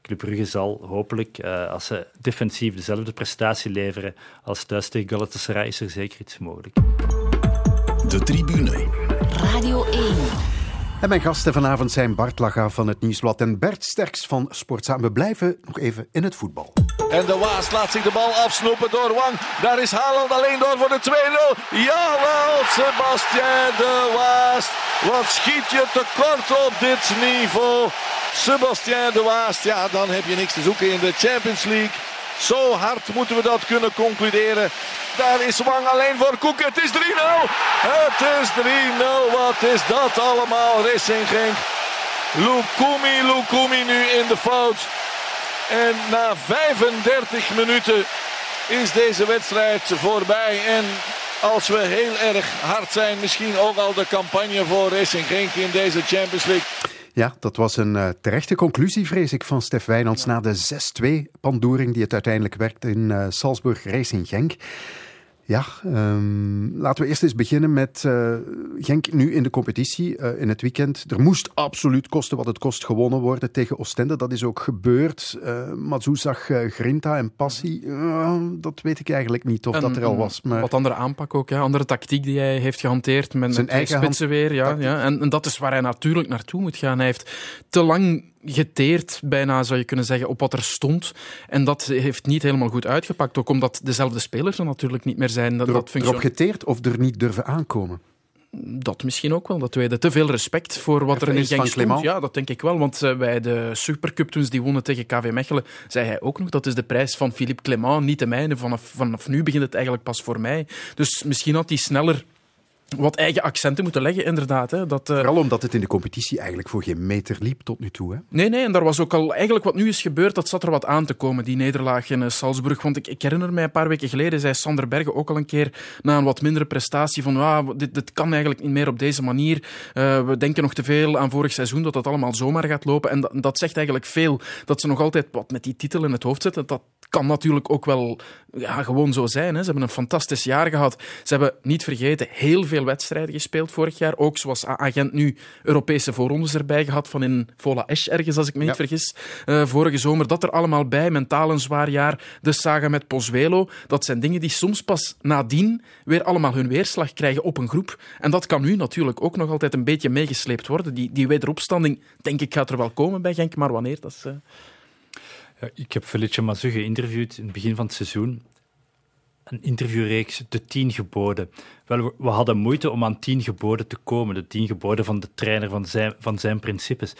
Club Brugge zal hopelijk, eh, als ze defensief dezelfde prestatie leveren als thuis tegen Galatasaray, is er zeker iets mogelijk. De tribune. Radio 1. En mijn gasten vanavond zijn Bart Laga van het Nieuwsblad en Bert Sterks van Sportza. We blijven nog even in het voetbal. En de Waas laat zich de bal afsnoepen door Wang. Daar is Haaland alleen door voor de 2-0. Jawel, Sebastien de Waas. Wat schiet je tekort op dit niveau. Sebastien de Waas, ja, dan heb je niks te zoeken in de Champions League. Zo hard moeten we dat kunnen concluderen. Daar is Wang alleen voor Koek. Het is 3-0. Het is 3-0. Wat is dat allemaal, Racing Genk. Lukumi, Lukumi nu in de fout. En na 35 minuten is deze wedstrijd voorbij. En als we heel erg hard zijn, misschien ook al de campagne voor Racing Genk in deze Champions League. Ja, dat was een eh, terechte conclusie, vrees ik, van Stef Wijnands na de 6-2-pandoering die het uiteindelijk werd in eh, Salzburg Racing Genk. Ja, ehm, laten we eerst eens beginnen met eh, Genk nu in de competitie eh, in het weekend. Er moest absoluut kosten wat het kost gewonnen worden tegen Oostende. Dat is ook gebeurd. Uh, Mazou zag eh, grinta en passie. Eh, dat weet ik eigenlijk niet of En dat er al was. Maar... Wat andere aanpak ook, ja. andere tactiek die hij heeft gehanteerd. Met, Zijn met eigen spitsen weer. Ja, tactiek. ja. En, en dat is waar hij natuurlijk naartoe moet gaan. Hij heeft te lang geteerd, bijna zou je kunnen zeggen, op wat er stond. En dat heeft niet helemaal goed uitgepakt. Ook omdat dezelfde spelers er natuurlijk niet meer zijn. Dat, erop, dat erop geteerd of er niet durven aankomen? Dat misschien ook wel, dat tweede. Te veel respect voor wat er in Genk stond. Ja, dat denk ik wel. Want uh, bij de Supercup, toen ze die wonnen tegen KV Mechelen, zei hij ook nog, dat is de prijs van Philippe Clement, niet de mijne. Vanaf, vanaf nu begint het eigenlijk pas voor mij. Dus misschien had hij sneller wat eigen accenten moeten leggen, inderdaad. Hè. Dat, uh... Vooral omdat het in de competitie eigenlijk voor geen meter liep tot nu toe. Hè? Nee, nee, en daar was ook al eigenlijk wat nu is gebeurd, dat zat er wat aan te komen, die nederlaag in uh, Salzburg. Want ik, ik, herinner mij een paar weken geleden, zei Sander Bergen ook al een keer na een wat mindere prestatie van ah, dit, dit kan eigenlijk niet meer op deze manier. Uh, we denken nog te veel aan vorig seizoen, dat dat allemaal zomaar gaat lopen. En dat, dat zegt eigenlijk veel, dat ze nog altijd wat met die titel in het hoofd zitten. Dat kan natuurlijk ook wel ja, gewoon zo zijn. Hè. Ze hebben een fantastisch jaar gehad. Ze hebben, niet vergeten, heel veel wedstrijden gespeeld vorig jaar. Ook zoals agent nu Europese voorrondes erbij gehad van in Vola Esch ergens, als ik me niet vergis, uh, vorige zomer. Dat er allemaal bij, mentaal een zwaar jaar. De saga met Pozuelo. Dat zijn dingen die soms pas nadien weer allemaal hun weerslag krijgen op een groep. En dat kan nu natuurlijk ook nog altijd een beetje meegesleept worden. Die, die wederopstanding, denk ik, gaat er wel komen bij Genk, maar wanneer, dat is... Uh... Ja, ik heb Felice Mazou geïnterviewd in het begin van het seizoen. Een interviewreeks, De Tien Geboden. Wel, we hadden moeite om aan tien geboden te komen. De tien geboden van de trainer, van zijn, van zijn principes.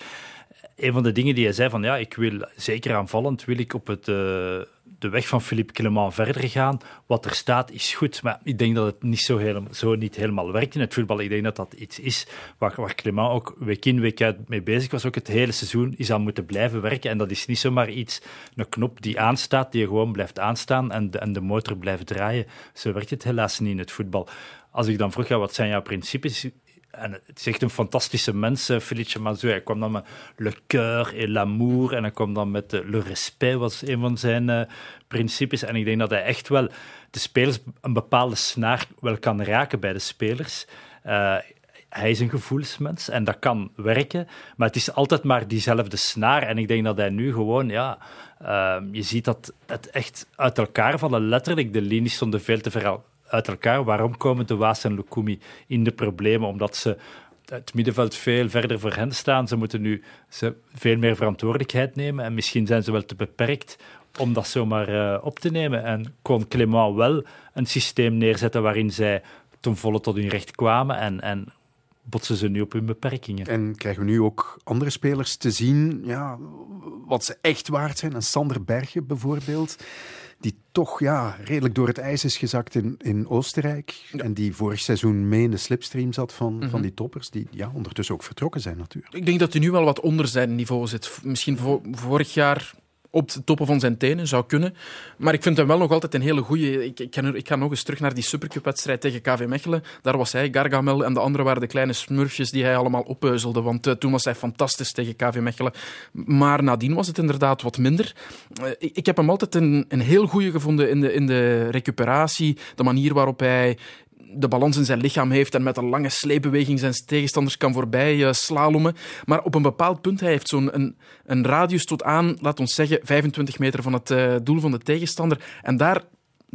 Een van de dingen die hij zei van ja, ik wil zeker aanvallend, wil ik op het... Uh, de weg van Philippe Clement verder gaan. Wat er staat is goed, maar ik denk dat het niet zo, helemaal, zo niet helemaal werkt in het voetbal. Ik denk dat dat iets is waar, waar Clement ook week in, week uit mee bezig was. Ook het hele seizoen is aan moeten blijven werken. En dat is niet zomaar iets, een knop die aanstaat, die gewoon blijft aanstaan en de, en de motor blijft draaien. Zo werkt het helaas niet in het voetbal. Als ik dan vroeg, wat zijn jouw principes? En het is echt een fantastische mens, Felice Mazou. Hij kwam dan met le cœur et l'amour. En hij kwam dan met le respect, was een van zijn uh, principes. En ik denk dat hij echt wel de spelers een bepaalde snaar wel kan raken bij de spelers. Hij is een gevoelsmens en dat kan werken, maar het is altijd maar diezelfde snaar. En ik denk dat hij nu gewoon, ja, je ziet dat het echt uit elkaar vallen. Letterlijk, de linies stonden veel te ver uit elkaar. Waarom komen de Waas en Lukumi in de problemen? Omdat ze het middenveld veel verder voor hen staan. Ze moeten nu ze veel meer verantwoordelijkheid nemen en misschien zijn ze wel te beperkt om dat zomaar uh, op te nemen. En kon Clément wel een systeem neerzetten waarin zij ten volle tot hun recht kwamen en, en botsen ze nu op hun beperkingen. En krijgen we nu ook andere spelers te zien ja, wat ze echt waard zijn? Een Sander Bergen bijvoorbeeld die toch ja, redelijk door het ijs is gezakt in, in Oostenrijk. En die vorig seizoen mee in de slipstream zat van, van mhm. die toppers, die ja, ondertussen ook vertrokken zijn natuurlijk. Ik denk dat hij nu wel wat onder zijn niveau zit. Misschien vorig jaar op de toppen van zijn tenen, zou kunnen. Maar ik vind hem wel nog altijd een hele goede. Ik, ik, ik, ga nog eens terug naar die Supercup-wedstrijd tegen KV Mechelen. Daar was hij, Gargamel, en de anderen waren de kleine smurfjes die hij allemaal oppeuzelde. Want uh, toen was hij fantastisch tegen KV Mechelen. Maar nadien was het inderdaad wat minder. Uh, ik, ik, heb hem altijd een, een heel goede gevonden in de, in de recuperatie. De manier waarop hij de balans in zijn lichaam heeft en met een lange sleepbeweging zijn tegenstanders kan voorbij uh, slalommen. Maar op een bepaald punt, hij heeft zo'n een, een radius tot aan, laat ons zeggen, 25 meter van het uh, doel van de tegenstander. En daar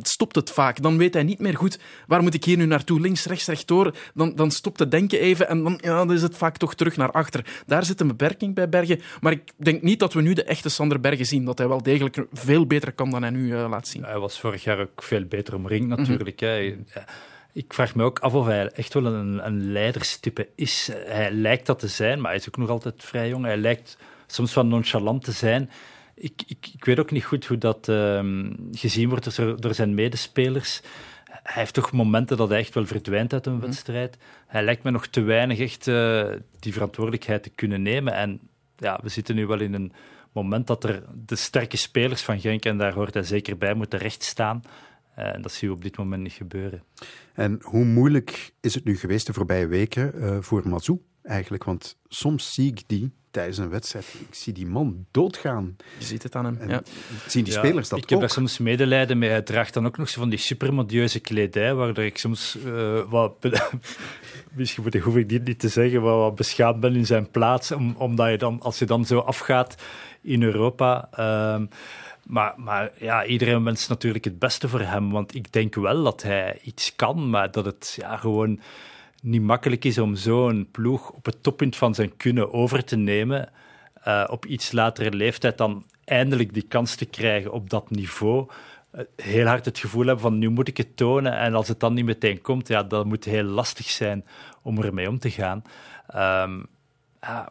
stopt het vaak. Dan weet hij niet meer goed, waar moet ik hier nu naartoe? Links, rechts, rechtdoor. Dan, dan stopt het denken even en dan, ja, dan is het vaak toch terug naar achter. Daar zit een beperking bij Bergen. Maar ik denk niet dat we nu de echte Sander Bergen zien. Dat hij wel degelijk veel beter kan dan hij nu uh, laat zien. Hij was vorig jaar ook veel beter omringd natuurlijk. Mm -hmm. Ik vraag me ook af of hij echt wel een, een leiderstype is. Hij lijkt dat te zijn, maar hij is ook nog altijd vrij jong. Hij lijkt soms van nonchalant te zijn. Ik, ik, ik weet ook niet goed hoe dat uh, gezien wordt door, door, zijn medespelers. Hij heeft toch momenten dat hij echt wel verdwijnt uit een mhm. wedstrijd. Hij lijkt me nog te weinig echt uh, die verantwoordelijkheid te kunnen nemen. En ja, we zitten nu wel in een moment dat er de sterke spelers van Genk, en daar hoort hij zeker bij, moeten rechtstaan. Uh, en dat zien we op dit moment niet gebeuren. En hoe moeilijk is het nu geweest de voorbije weken uh, voor Mazou eigenlijk? Want soms zie ik die tijdens een wedstrijd, ik zie die man doodgaan. Je ziet het aan hem. ja. Zien die spelers dat Ik heb daar soms medelijden mee. Hij draagt dan ook nog zo van die supermodieuze kledij, waardoor ik soms uh, wat... misschien hoef ik dit niet te zeggen, wat, wat beschaamd ben in zijn plaats, om, omdat je dan, als je dan zo afgaat in Europa... Uh, maar, maar ja, iedereen wenst natuurlijk het beste voor hem. Want ik denk wel dat hij iets kan, maar dat het ja, gewoon niet makkelijk is om zo'n ploeg op het toppunt van zijn kunnen over te nemen. Uh, op iets latere leeftijd dan eindelijk die kans te krijgen op dat niveau. heel hard het gevoel hebben van nu moet ik het tonen en als het dan niet meteen komt, ja, dan moet heel lastig zijn om ermee om te gaan. Ehm, ja,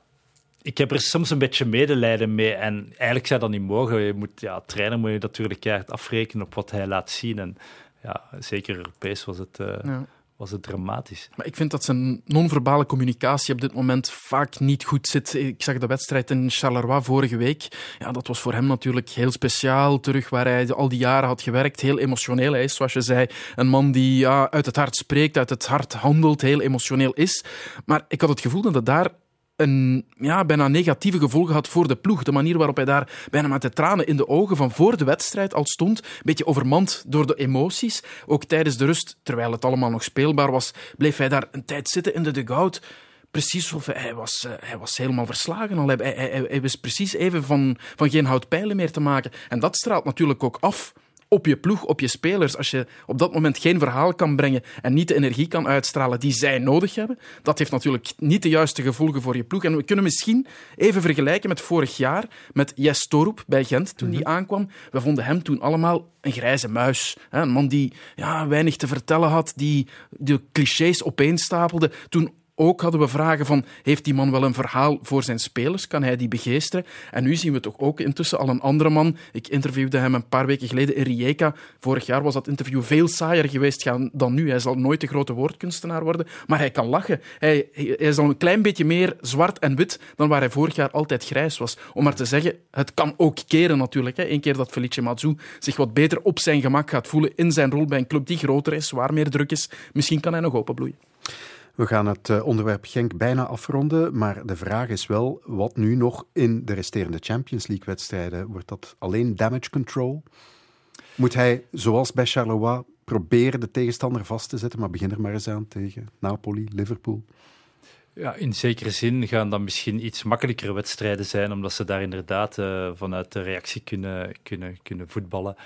ik heb er soms een beetje medelijden mee en eigenlijk zou dat niet mogen. Je moet, ja, trainer moet je natuurlijk keihard afrekenen op wat hij laat zien en ja, zeker Europees was het... Uh, ja was het dramatisch. Maar ik vind dat zijn non-verbale communicatie op dit moment vaak niet goed zit. Ik zag de wedstrijd in Charleroi vorige week. Ja, dat was voor hem natuurlijk heel speciaal. Terug waar hij al die jaren had gewerkt. Heel emotioneel. Hij is, zoals je zei, een man die ja, uit het hart spreekt, uit het hart handelt, heel emotioneel is. Maar ik had het gevoel dat het daar een ja, bijna negatieve gevolgen had voor de ploeg. De manier waarop hij daar bijna met de tranen in de ogen van voor de wedstrijd al stond. Een beetje overmand door de emoties. Ook tijdens de rust, terwijl het allemaal nog speelbaar was, bleef hij daar een tijd zitten in de dugout. Precies of hij was, uh, hij was helemaal verslagen al. Hij, hij, hij, hij wist precies even van, van geen houtpijlen meer te maken. En dat straalt natuurlijk ook af op je ploeg, op je spelers. Als je op dat moment geen verhaal kan brengen en niet de energie kan uitstralen die zij nodig hebben, dat heeft natuurlijk niet de juiste gevolgen voor je ploeg. En we kunnen misschien even vergelijken met vorig jaar, met Jes Torup bij Gent, toen die mhm. aankwam. We vonden hem toen allemaal een grijze muis. Een man die ja, weinig te vertellen had, die de clichés opeenstapelde. Toen ook hadden we vragen van, heeft die man wel een verhaal voor zijn spelers? Kan hij die begeesteren? En nu zien we toch ook intussen al een andere man. Ik interviewde hem een paar weken geleden in Rijeka. Vorig jaar was dat interview veel saaier geweest dan nu. Hij zal nooit de grote woordkunstenaar worden, maar hij kan lachen. Hij, hij is al een klein beetje meer zwart en wit dan waar hij vorig jaar altijd grijs was. Om maar te zeggen, het kan ook keren natuurlijk. Eén keer dat Felice Mazou zich wat beter op zijn gemak gaat voelen in zijn rol bij een club die groter is, waar meer druk is. Misschien kan hij nog openbloeien. We gaan het eh, onderwerp Genk bijna afronden, maar de vraag is wel, wat nu nog in de resterende Champions League-wedstrijden? Wordt dat alleen damage control? Moet hij, zoals bij Charleroi, proberen de tegenstander vast te zetten, maar begin er maar eens aan tegen Napoli, Liverpool? Ja, in zekere zin gaan dan misschien iets makkelijkere wedstrijden zijn, omdat ze daar inderdaad uh, vanuit de reactie kunnen, kunnen, kunnen voetballen.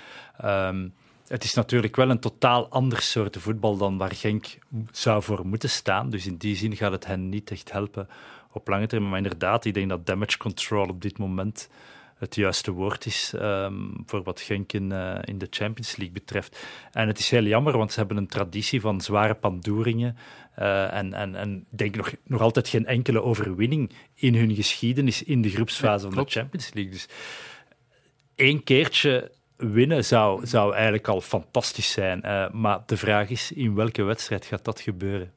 Um, het is natuurlijk wel een totaal ander soort voetbal dan waar Genk zou voor moeten staan. Dus in die zin gaat het hen niet echt helpen op lange termijn. Maar inderdaad, ik denk dat damage control op dit moment het juiste woord is ehm, voor wat Genk in, uh, in, de Champions League betreft. En het is heel jammer, want ze hebben een traditie van zware pandoeringen. Uh, en, en, en denk nog, nog altijd geen enkele overwinning in hun geschiedenis in de groepsfase van de Champions League. Dus één keertje winnen zou, zou eigenlijk al fantastisch zijn. Uh, maar de vraag is, in welke wedstrijd gaat dat gebeuren?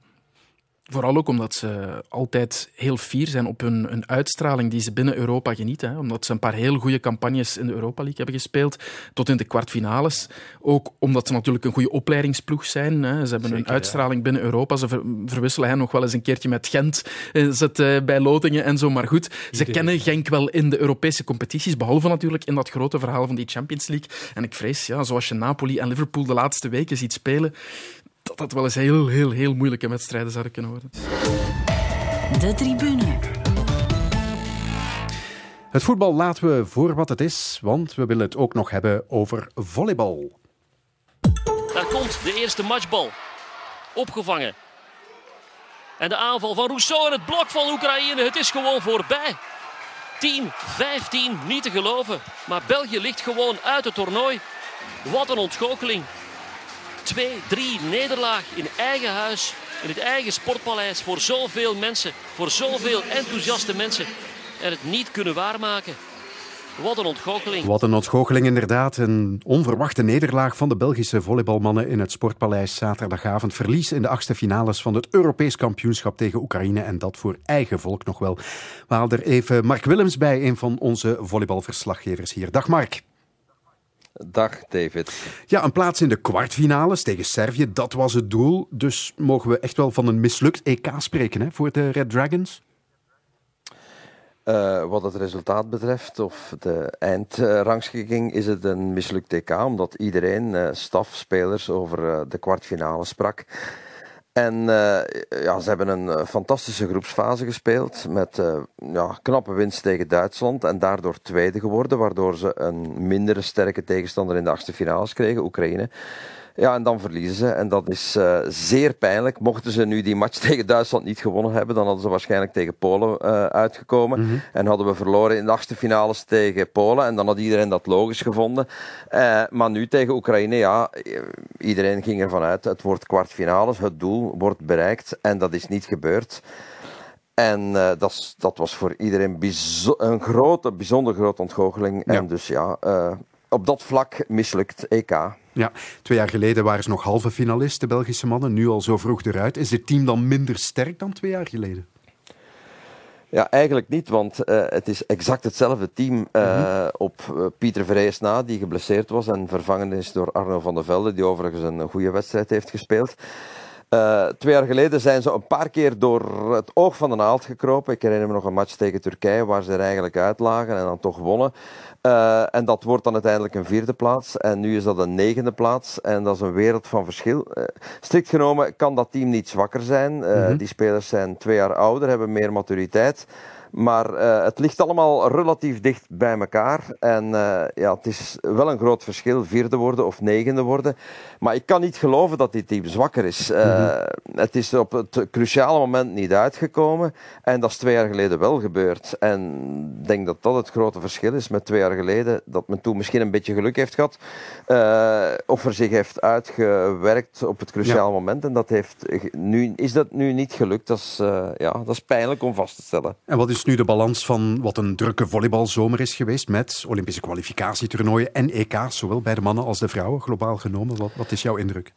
Vooral ook omdat ze altijd heel fier zijn op hun, hun uitstraling die ze binnen Europa genieten. Hè. Omdat ze een paar heel goede campagnes in de Europa League hebben gespeeld, tot in de kwartfinales. Ook omdat ze natuurlijk een goede opleidingsploeg zijn. Hè. Ze hebben een uitstraling binnen Europa. Ze verwisselen hen nog wel eens een keertje met Gent, eh, zit uh, bij Lotingen en zo. Maar goed, ze kennen Genk wel in de Europese competities, behalve natuurlijk in dat grote verhaal van die Champions League. En ik vrees, ja, zoals je Napoli en Liverpool de laatste weken ziet spelen, dat dat wel eens heel, heel, heel moeilijke wedstrijden zouden kunnen worden. De tribune. Het voetbal laten we voor wat het is, want we willen het ook nog hebben over volleybal. Daar komt de eerste matchbal. Opgevangen. En de aanval van Rousseau en het blok van Oekraïne. Het is gewoon voorbij. 10, 15, niet te geloven. Maar België ligt gewoon uit het toernooi. Wat een ontgoocheling. 2-3 nederlaag in eigen huis, in het eigen sportpaleis voor zoveel mensen, voor zoveel enthousiaste mensen en het niet kunnen waarmaken. Wat een ontgoocheling. Wat een ontgoocheling, inderdaad. Een onverwachte nederlaag van de Belgische volleybalmannen in het Sportpaleis zaterdagavond. Verlies in de achtste finales van het Europees kampioenschap tegen Oekraïne. En dat voor eigen volk nog wel. We halen er even Mark Willems bij, een van onze volleybalverslaggevers hier. Dag Mark. Dag David. Ja, een plaats in de kwartfinales tegen Servië, dat was het doel. Dus mogen we echt wel van een mislukt EK spreken hè, voor de Red Dragons? Uh, wat het resultaat betreft, of de eindrangschikking, is het een mislukt EK, omdat iedereen, uh, staf, spelers, over uh, de kwartfinale sprak. En uh, ja, ze hebben een uh, fantastische groepsfase gespeeld met uh, ja, knappe winst tegen Duitsland en daardoor tweede geworden, waardoor ze een mindere sterke tegenstander in de achtste finales kregen, Oekraïne. Ja, en dan verliezen ze. En dat is uh, zeer pijnlijk. Mochten ze nu die match tegen Duitsland niet gewonnen hebben, dan hadden ze waarschijnlijk tegen Polen uh, uitgekomen. Mm -hmm. En hadden we verloren in de achtste finales tegen Polen. En dan had iedereen dat logisch gevonden. Uh, maar nu tegen Oekraïne, ja, iedereen ging ervan uit. Het wordt kwartfinales. Het doel wordt bereikt. En dat is niet gebeurd. En uh, dat, dat, was voor iedereen een grote, bijzonder grote ontgoocheling. Ja. En dus ja, uh, op dat vlak mislukt EK. Ja, twee jaar geleden waren ze nog halve finalist, de Belgische mannen. Nu al zo vroeg eruit. Is het team dan minder sterk dan twee jaar geleden? Ja, eigenlijk niet, want uh, het is exact hetzelfde team uh, mm-hmm. op uh, Pieter Vrijs na, die geblesseerd was en vervangen is door Arno van der Velde, die overigens een goede wedstrijd heeft gespeeld. Twee jaar geleden zijn ze een paar keer door het oog van de naald gekropen. Ik herinner me nog een match tegen Turkije waar ze er eigenlijk uitlagen en dan toch wonnen. Uh, en dat wordt dan uiteindelijk een vierde plaats. En nu is dat een negende plaats. En dat is een wereld van verschil. Uh, strikt genomen kan dat team niet zwakker zijn. Mm-hmm. Die spelers zijn twee jaar ouder, hebben meer maturiteit. Maar uh, het ligt allemaal relatief dicht bij elkaar. En uh, ja, het is wel een groot verschil, vierde worden of negende worden. Maar ik kan niet geloven dat dit team zwakker is. Uh, mm-hmm. Het is op het cruciale moment niet uitgekomen. En dat is twee jaar geleden wel gebeurd. En ik denk dat dat het grote verschil is met twee jaar geleden. Dat men toen misschien een beetje geluk heeft gehad. of er zich heeft uitgewerkt op het cruciale ja. moment. En dat heeft, nu, is dat nu niet gelukt. Dat is, ja, dat is pijnlijk om vast te stellen. En wat is nu de balans van wat een drukke volleybalzomer is geweest met Olympische kwalificatietoernooien en EK's, zowel bij de mannen als de vrouwen, globaal genomen. Wat, wat is jouw indruk?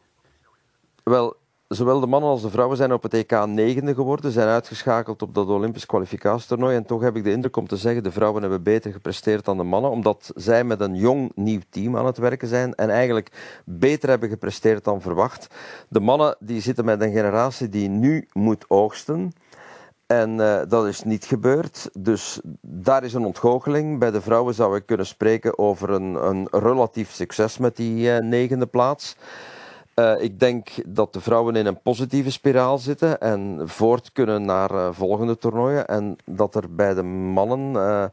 Wel, zowel de mannen als de vrouwen zijn op het EK negende geworden, zijn uitgeschakeld op dat Olympisch kwalificatietoernooi. En toch heb ik de indruk om te zeggen, de vrouwen hebben beter gepresteerd dan de mannen, omdat zij met een jong nieuw team aan het werken zijn en eigenlijk beter hebben gepresteerd dan verwacht. De mannen die zitten met een generatie die nu moet oogsten. En uh, dat is niet gebeurd. Dus daar is een ontgoocheling. Bij de vrouwen zou ik kunnen spreken over een, een relatief succes met die uh, negende plaats. Uh, ik denk dat de vrouwen in een positieve spiraal zitten en voort kunnen naar volgende toernooien. En dat er bij de mannen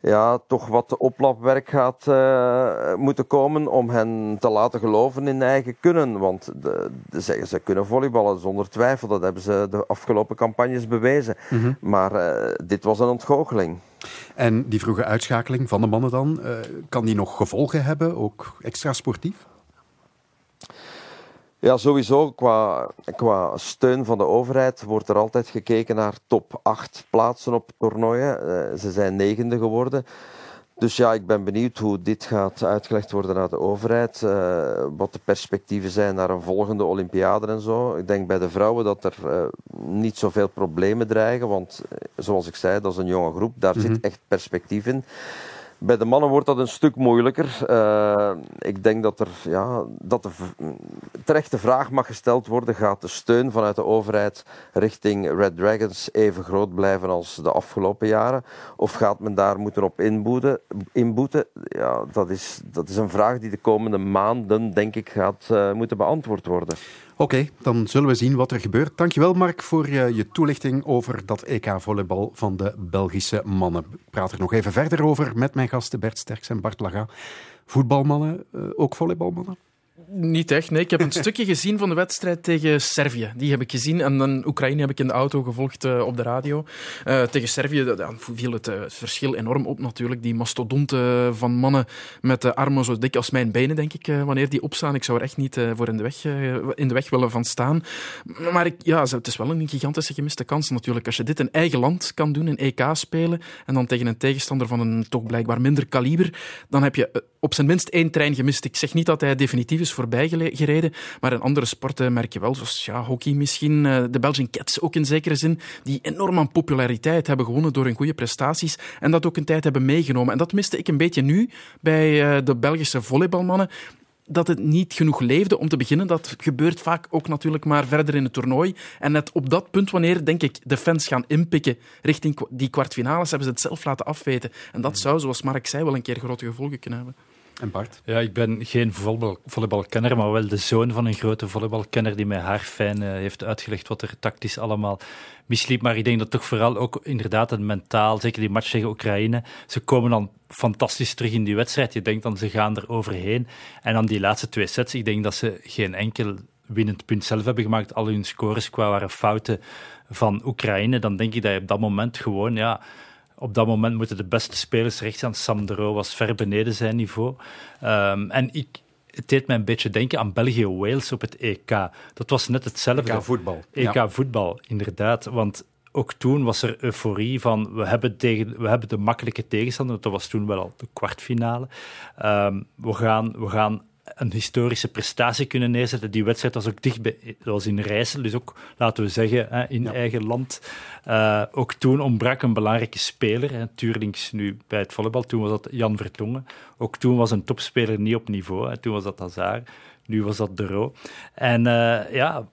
ja, toch wat oplapwerk gaat uh, moeten komen om hen te laten geloven in eigen kunnen. Want de, de, zeggen ze kunnen volleyballen zonder twijfel. Dat hebben ze de afgelopen campagnes bewezen. Mm-hmm. Maar uh, dit was een ontgoocheling. En die vroege uitschakeling van de mannen dan, uh, kan die nog gevolgen hebben, ook extra sportief? Ja, sowieso. Qua, qua steun van de overheid wordt er altijd gekeken naar top 8 plaatsen op toernooien. Uh, ze zijn negende geworden. Dus ja, ik ben benieuwd hoe dit gaat uitgelegd worden aan de overheid. Uh, wat de perspectieven zijn naar een volgende Olympiade en zo. Ik denk bij de vrouwen dat er uh, niet zoveel problemen dreigen. Want zoals ik zei, dat is een jonge groep. Daar zit echt perspectief in. Bij de mannen wordt dat een stuk moeilijker. Uh, ik denk dat er ja, dat de terechte vraag mag gesteld worden: gaat de steun vanuit de overheid richting Red Dragons even groot blijven als de afgelopen jaren? Of gaat men daar moeten op inboeten? inboeten? Ja, dat, is, dat is een vraag die de komende maanden, denk ik, gaat uh, moeten beantwoord worden. Oké, dan zullen we zien wat er gebeurt. Dankjewel Mark voor je, je toelichting over dat EK-volleybal van de Belgische mannen. Ik praat er nog even verder over met mijn gasten Bert Sterks en Bart Laga. Voetbalmannen, uh, ook volleybalmannen? Niet echt, nee. Ik heb een stukje gezien van de wedstrijd tegen Servië. Die heb ik gezien. En dan Oekraïne heb ik in de auto gevolgd uh, op de radio. Uh, tegen Servië viel het verschil enorm op natuurlijk. Die mastodonten van mannen met de armen zo dik als mijn benen, denk ik, wanneer die opstaan. Ik zou er echt niet voor in de, weg, in de weg willen van staan. Maar ik, ja, het is wel een gigantische gemiste kans natuurlijk. Als je dit in eigen land kan doen, in EK spelen, en dan tegen een tegenstander van een toch blijkbaar minder kaliber, dan heb je op zijn minst één trein gemist. Ik zeg niet dat hij definitief is voorbij gereden, maar in andere sporten merk je wel, zoals ja, hockey misschien, de Belgian Cats ook in zekere zin, die enorm aan populariteit hebben gewonnen door hun goede prestaties en dat ook een tijd hebben meegenomen. En dat miste ik een beetje nu bij de Belgische volleybalmannen dat het niet genoeg leefde om te beginnen. Dat gebeurt vaak ook natuurlijk maar verder in het toernooi. En net op dat punt, wanneer denk ik de fans gaan inpikken richting die kwartfinales, hebben ze het zelf laten afweten. En dat zou, zoals Mark zei, wel een keer grote gevolgen kunnen hebben. En Bart? Ja, ik ben geen volleybal, volleybalkenner, maar wel de zoon van een grote volleybalkenner die mij haar fijn uh, heeft uitgelegd wat er tactisch allemaal misliep. Maar ik denk dat toch vooral ook inderdaad het mentaal, zeker die match tegen Oekraïne, ze komen dan fantastisch terug in die wedstrijd. Je denkt dan ze gaan er overheen. En dan die laatste twee sets, ik denk dat ze geen enkel winnend punt zelf hebben gemaakt. Al hun scores qua waren fouten van Oekraïne. Dan denk ik dat je op dat moment gewoon, ja op dat moment moeten de beste spelers rechts aan. Sam was ver beneden zijn niveau. Um, en ik, het deed mij een beetje denken aan België-Wales op het EK. Dat was net hetzelfde. EK-voetbal. EK-voetbal, inderdaad. Want ook toen was er euforie van we hebben, tegen, we hebben de makkelijke tegenstander. Dat was toen wel al de kwartfinale. Um, we, gaan, we gaan een historische prestatie kunnen neerzetten. Die wedstrijd was ook dicht bij, zoals in Rijssel, dus ook, laten we zeggen, in eigen land. Uh, ook toen ontbrak een belangrijke speler. Hè. Tuurlings nu bij het volleybal, toen was dat Jan Vertongen. Ook toen was een topspeler niet op niveau. Hè. Toen was dat Hazard, nu was dat De Roo. En uh, ja,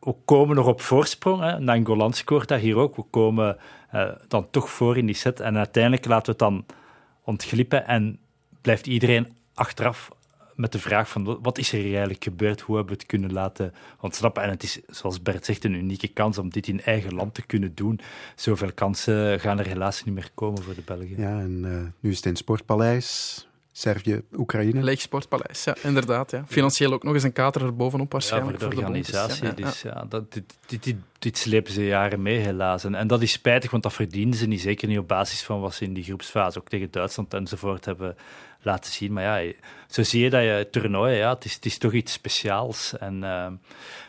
we komen nog op voorsprong. Hè. Nangolan scoort daar hier ook. We komen uh, dan toch voor in die set. En uiteindelijk laten we het dan ontglippen en blijft iedereen achteraf met de vraag van wat is er eigenlijk gebeurd, hoe hebben we het kunnen laten ontsnappen. En het is, zoals Bert zegt, een unieke kans om dit in eigen land te kunnen doen. Zoveel kansen gaan er helaas niet meer komen voor de Belgen. Ja, en uh, nu is het in het Sportpaleis. Servië, Oekraïne. Leeg Sportpaleis, ja, inderdaad. Ja. Financieel ook nog eens een kater erbovenop waarschijnlijk. Ja, voor de organisatie. ja, dus ja, dat, dit, dit, dit, dit, slepen ze jaren mee, helaas. En, en, dat is spijtig, want dat verdienen ze niet. Zeker niet op basis van wat ze in die groepsfase ook tegen Duitsland enzovoort hebben laten zien. Maar ja, zo zie je dat je toernooi, ja, het is, het is toch iets speciaals. En uh,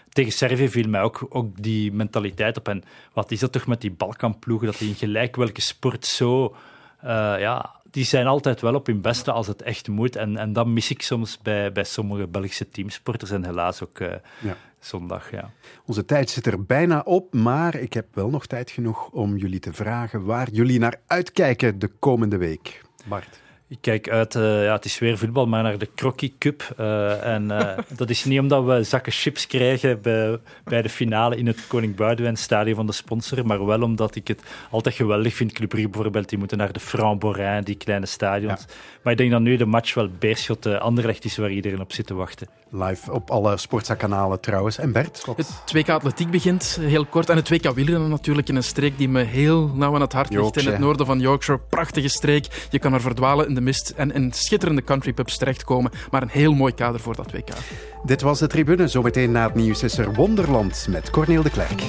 tegen Servië viel mij ook, ook die mentaliteit op. En wat is dat toch met die Balkanploegen, dat die in gelijk welke sport zo... Uh, ja, die zijn altijd wel op hun beste als het echt moet. En, en dat mis ik soms bij, bij sommige Belgische teamsporters en helaas ook uh, ja. zondag. Ja. Onze tijd zit er bijna op, maar ik heb wel nog tijd genoeg om jullie te vragen waar jullie naar uitkijken de komende week. Bart. Ik kijk uit, uh, ja, het is weer voetbal, maar naar de Crocky Cup. Uh, en uh, dat is niet omdat we zakken chips krijgen bij, bij de finale in het Koning Boudewijn stadion van de sponsor, maar wel omdat ik het altijd geweldig vind. Club Brugge bijvoorbeeld, die moeten naar de Franc-Borin, die kleine stadions. Ja. Maar ik denk dat nu de match wel Beerschot Anderlecht is waar iedereen op zit te wachten. Live op alle sportzakanalen trouwens. En Bert? Wat? Het 2K Atletiek begint heel kort. En het 2K wielrennen natuurlijk in een streek die me heel nauw aan het hart ligt. In het noorden van Yorkshire. Prachtige streek. Je kan er verdwalen in de mist en in schitterende countrypubs terechtkomen. Maar een heel mooi kader voor dat WK. Dit was de tribune. Zometeen na het nieuws is er Wonderland met Corneel de Klerk.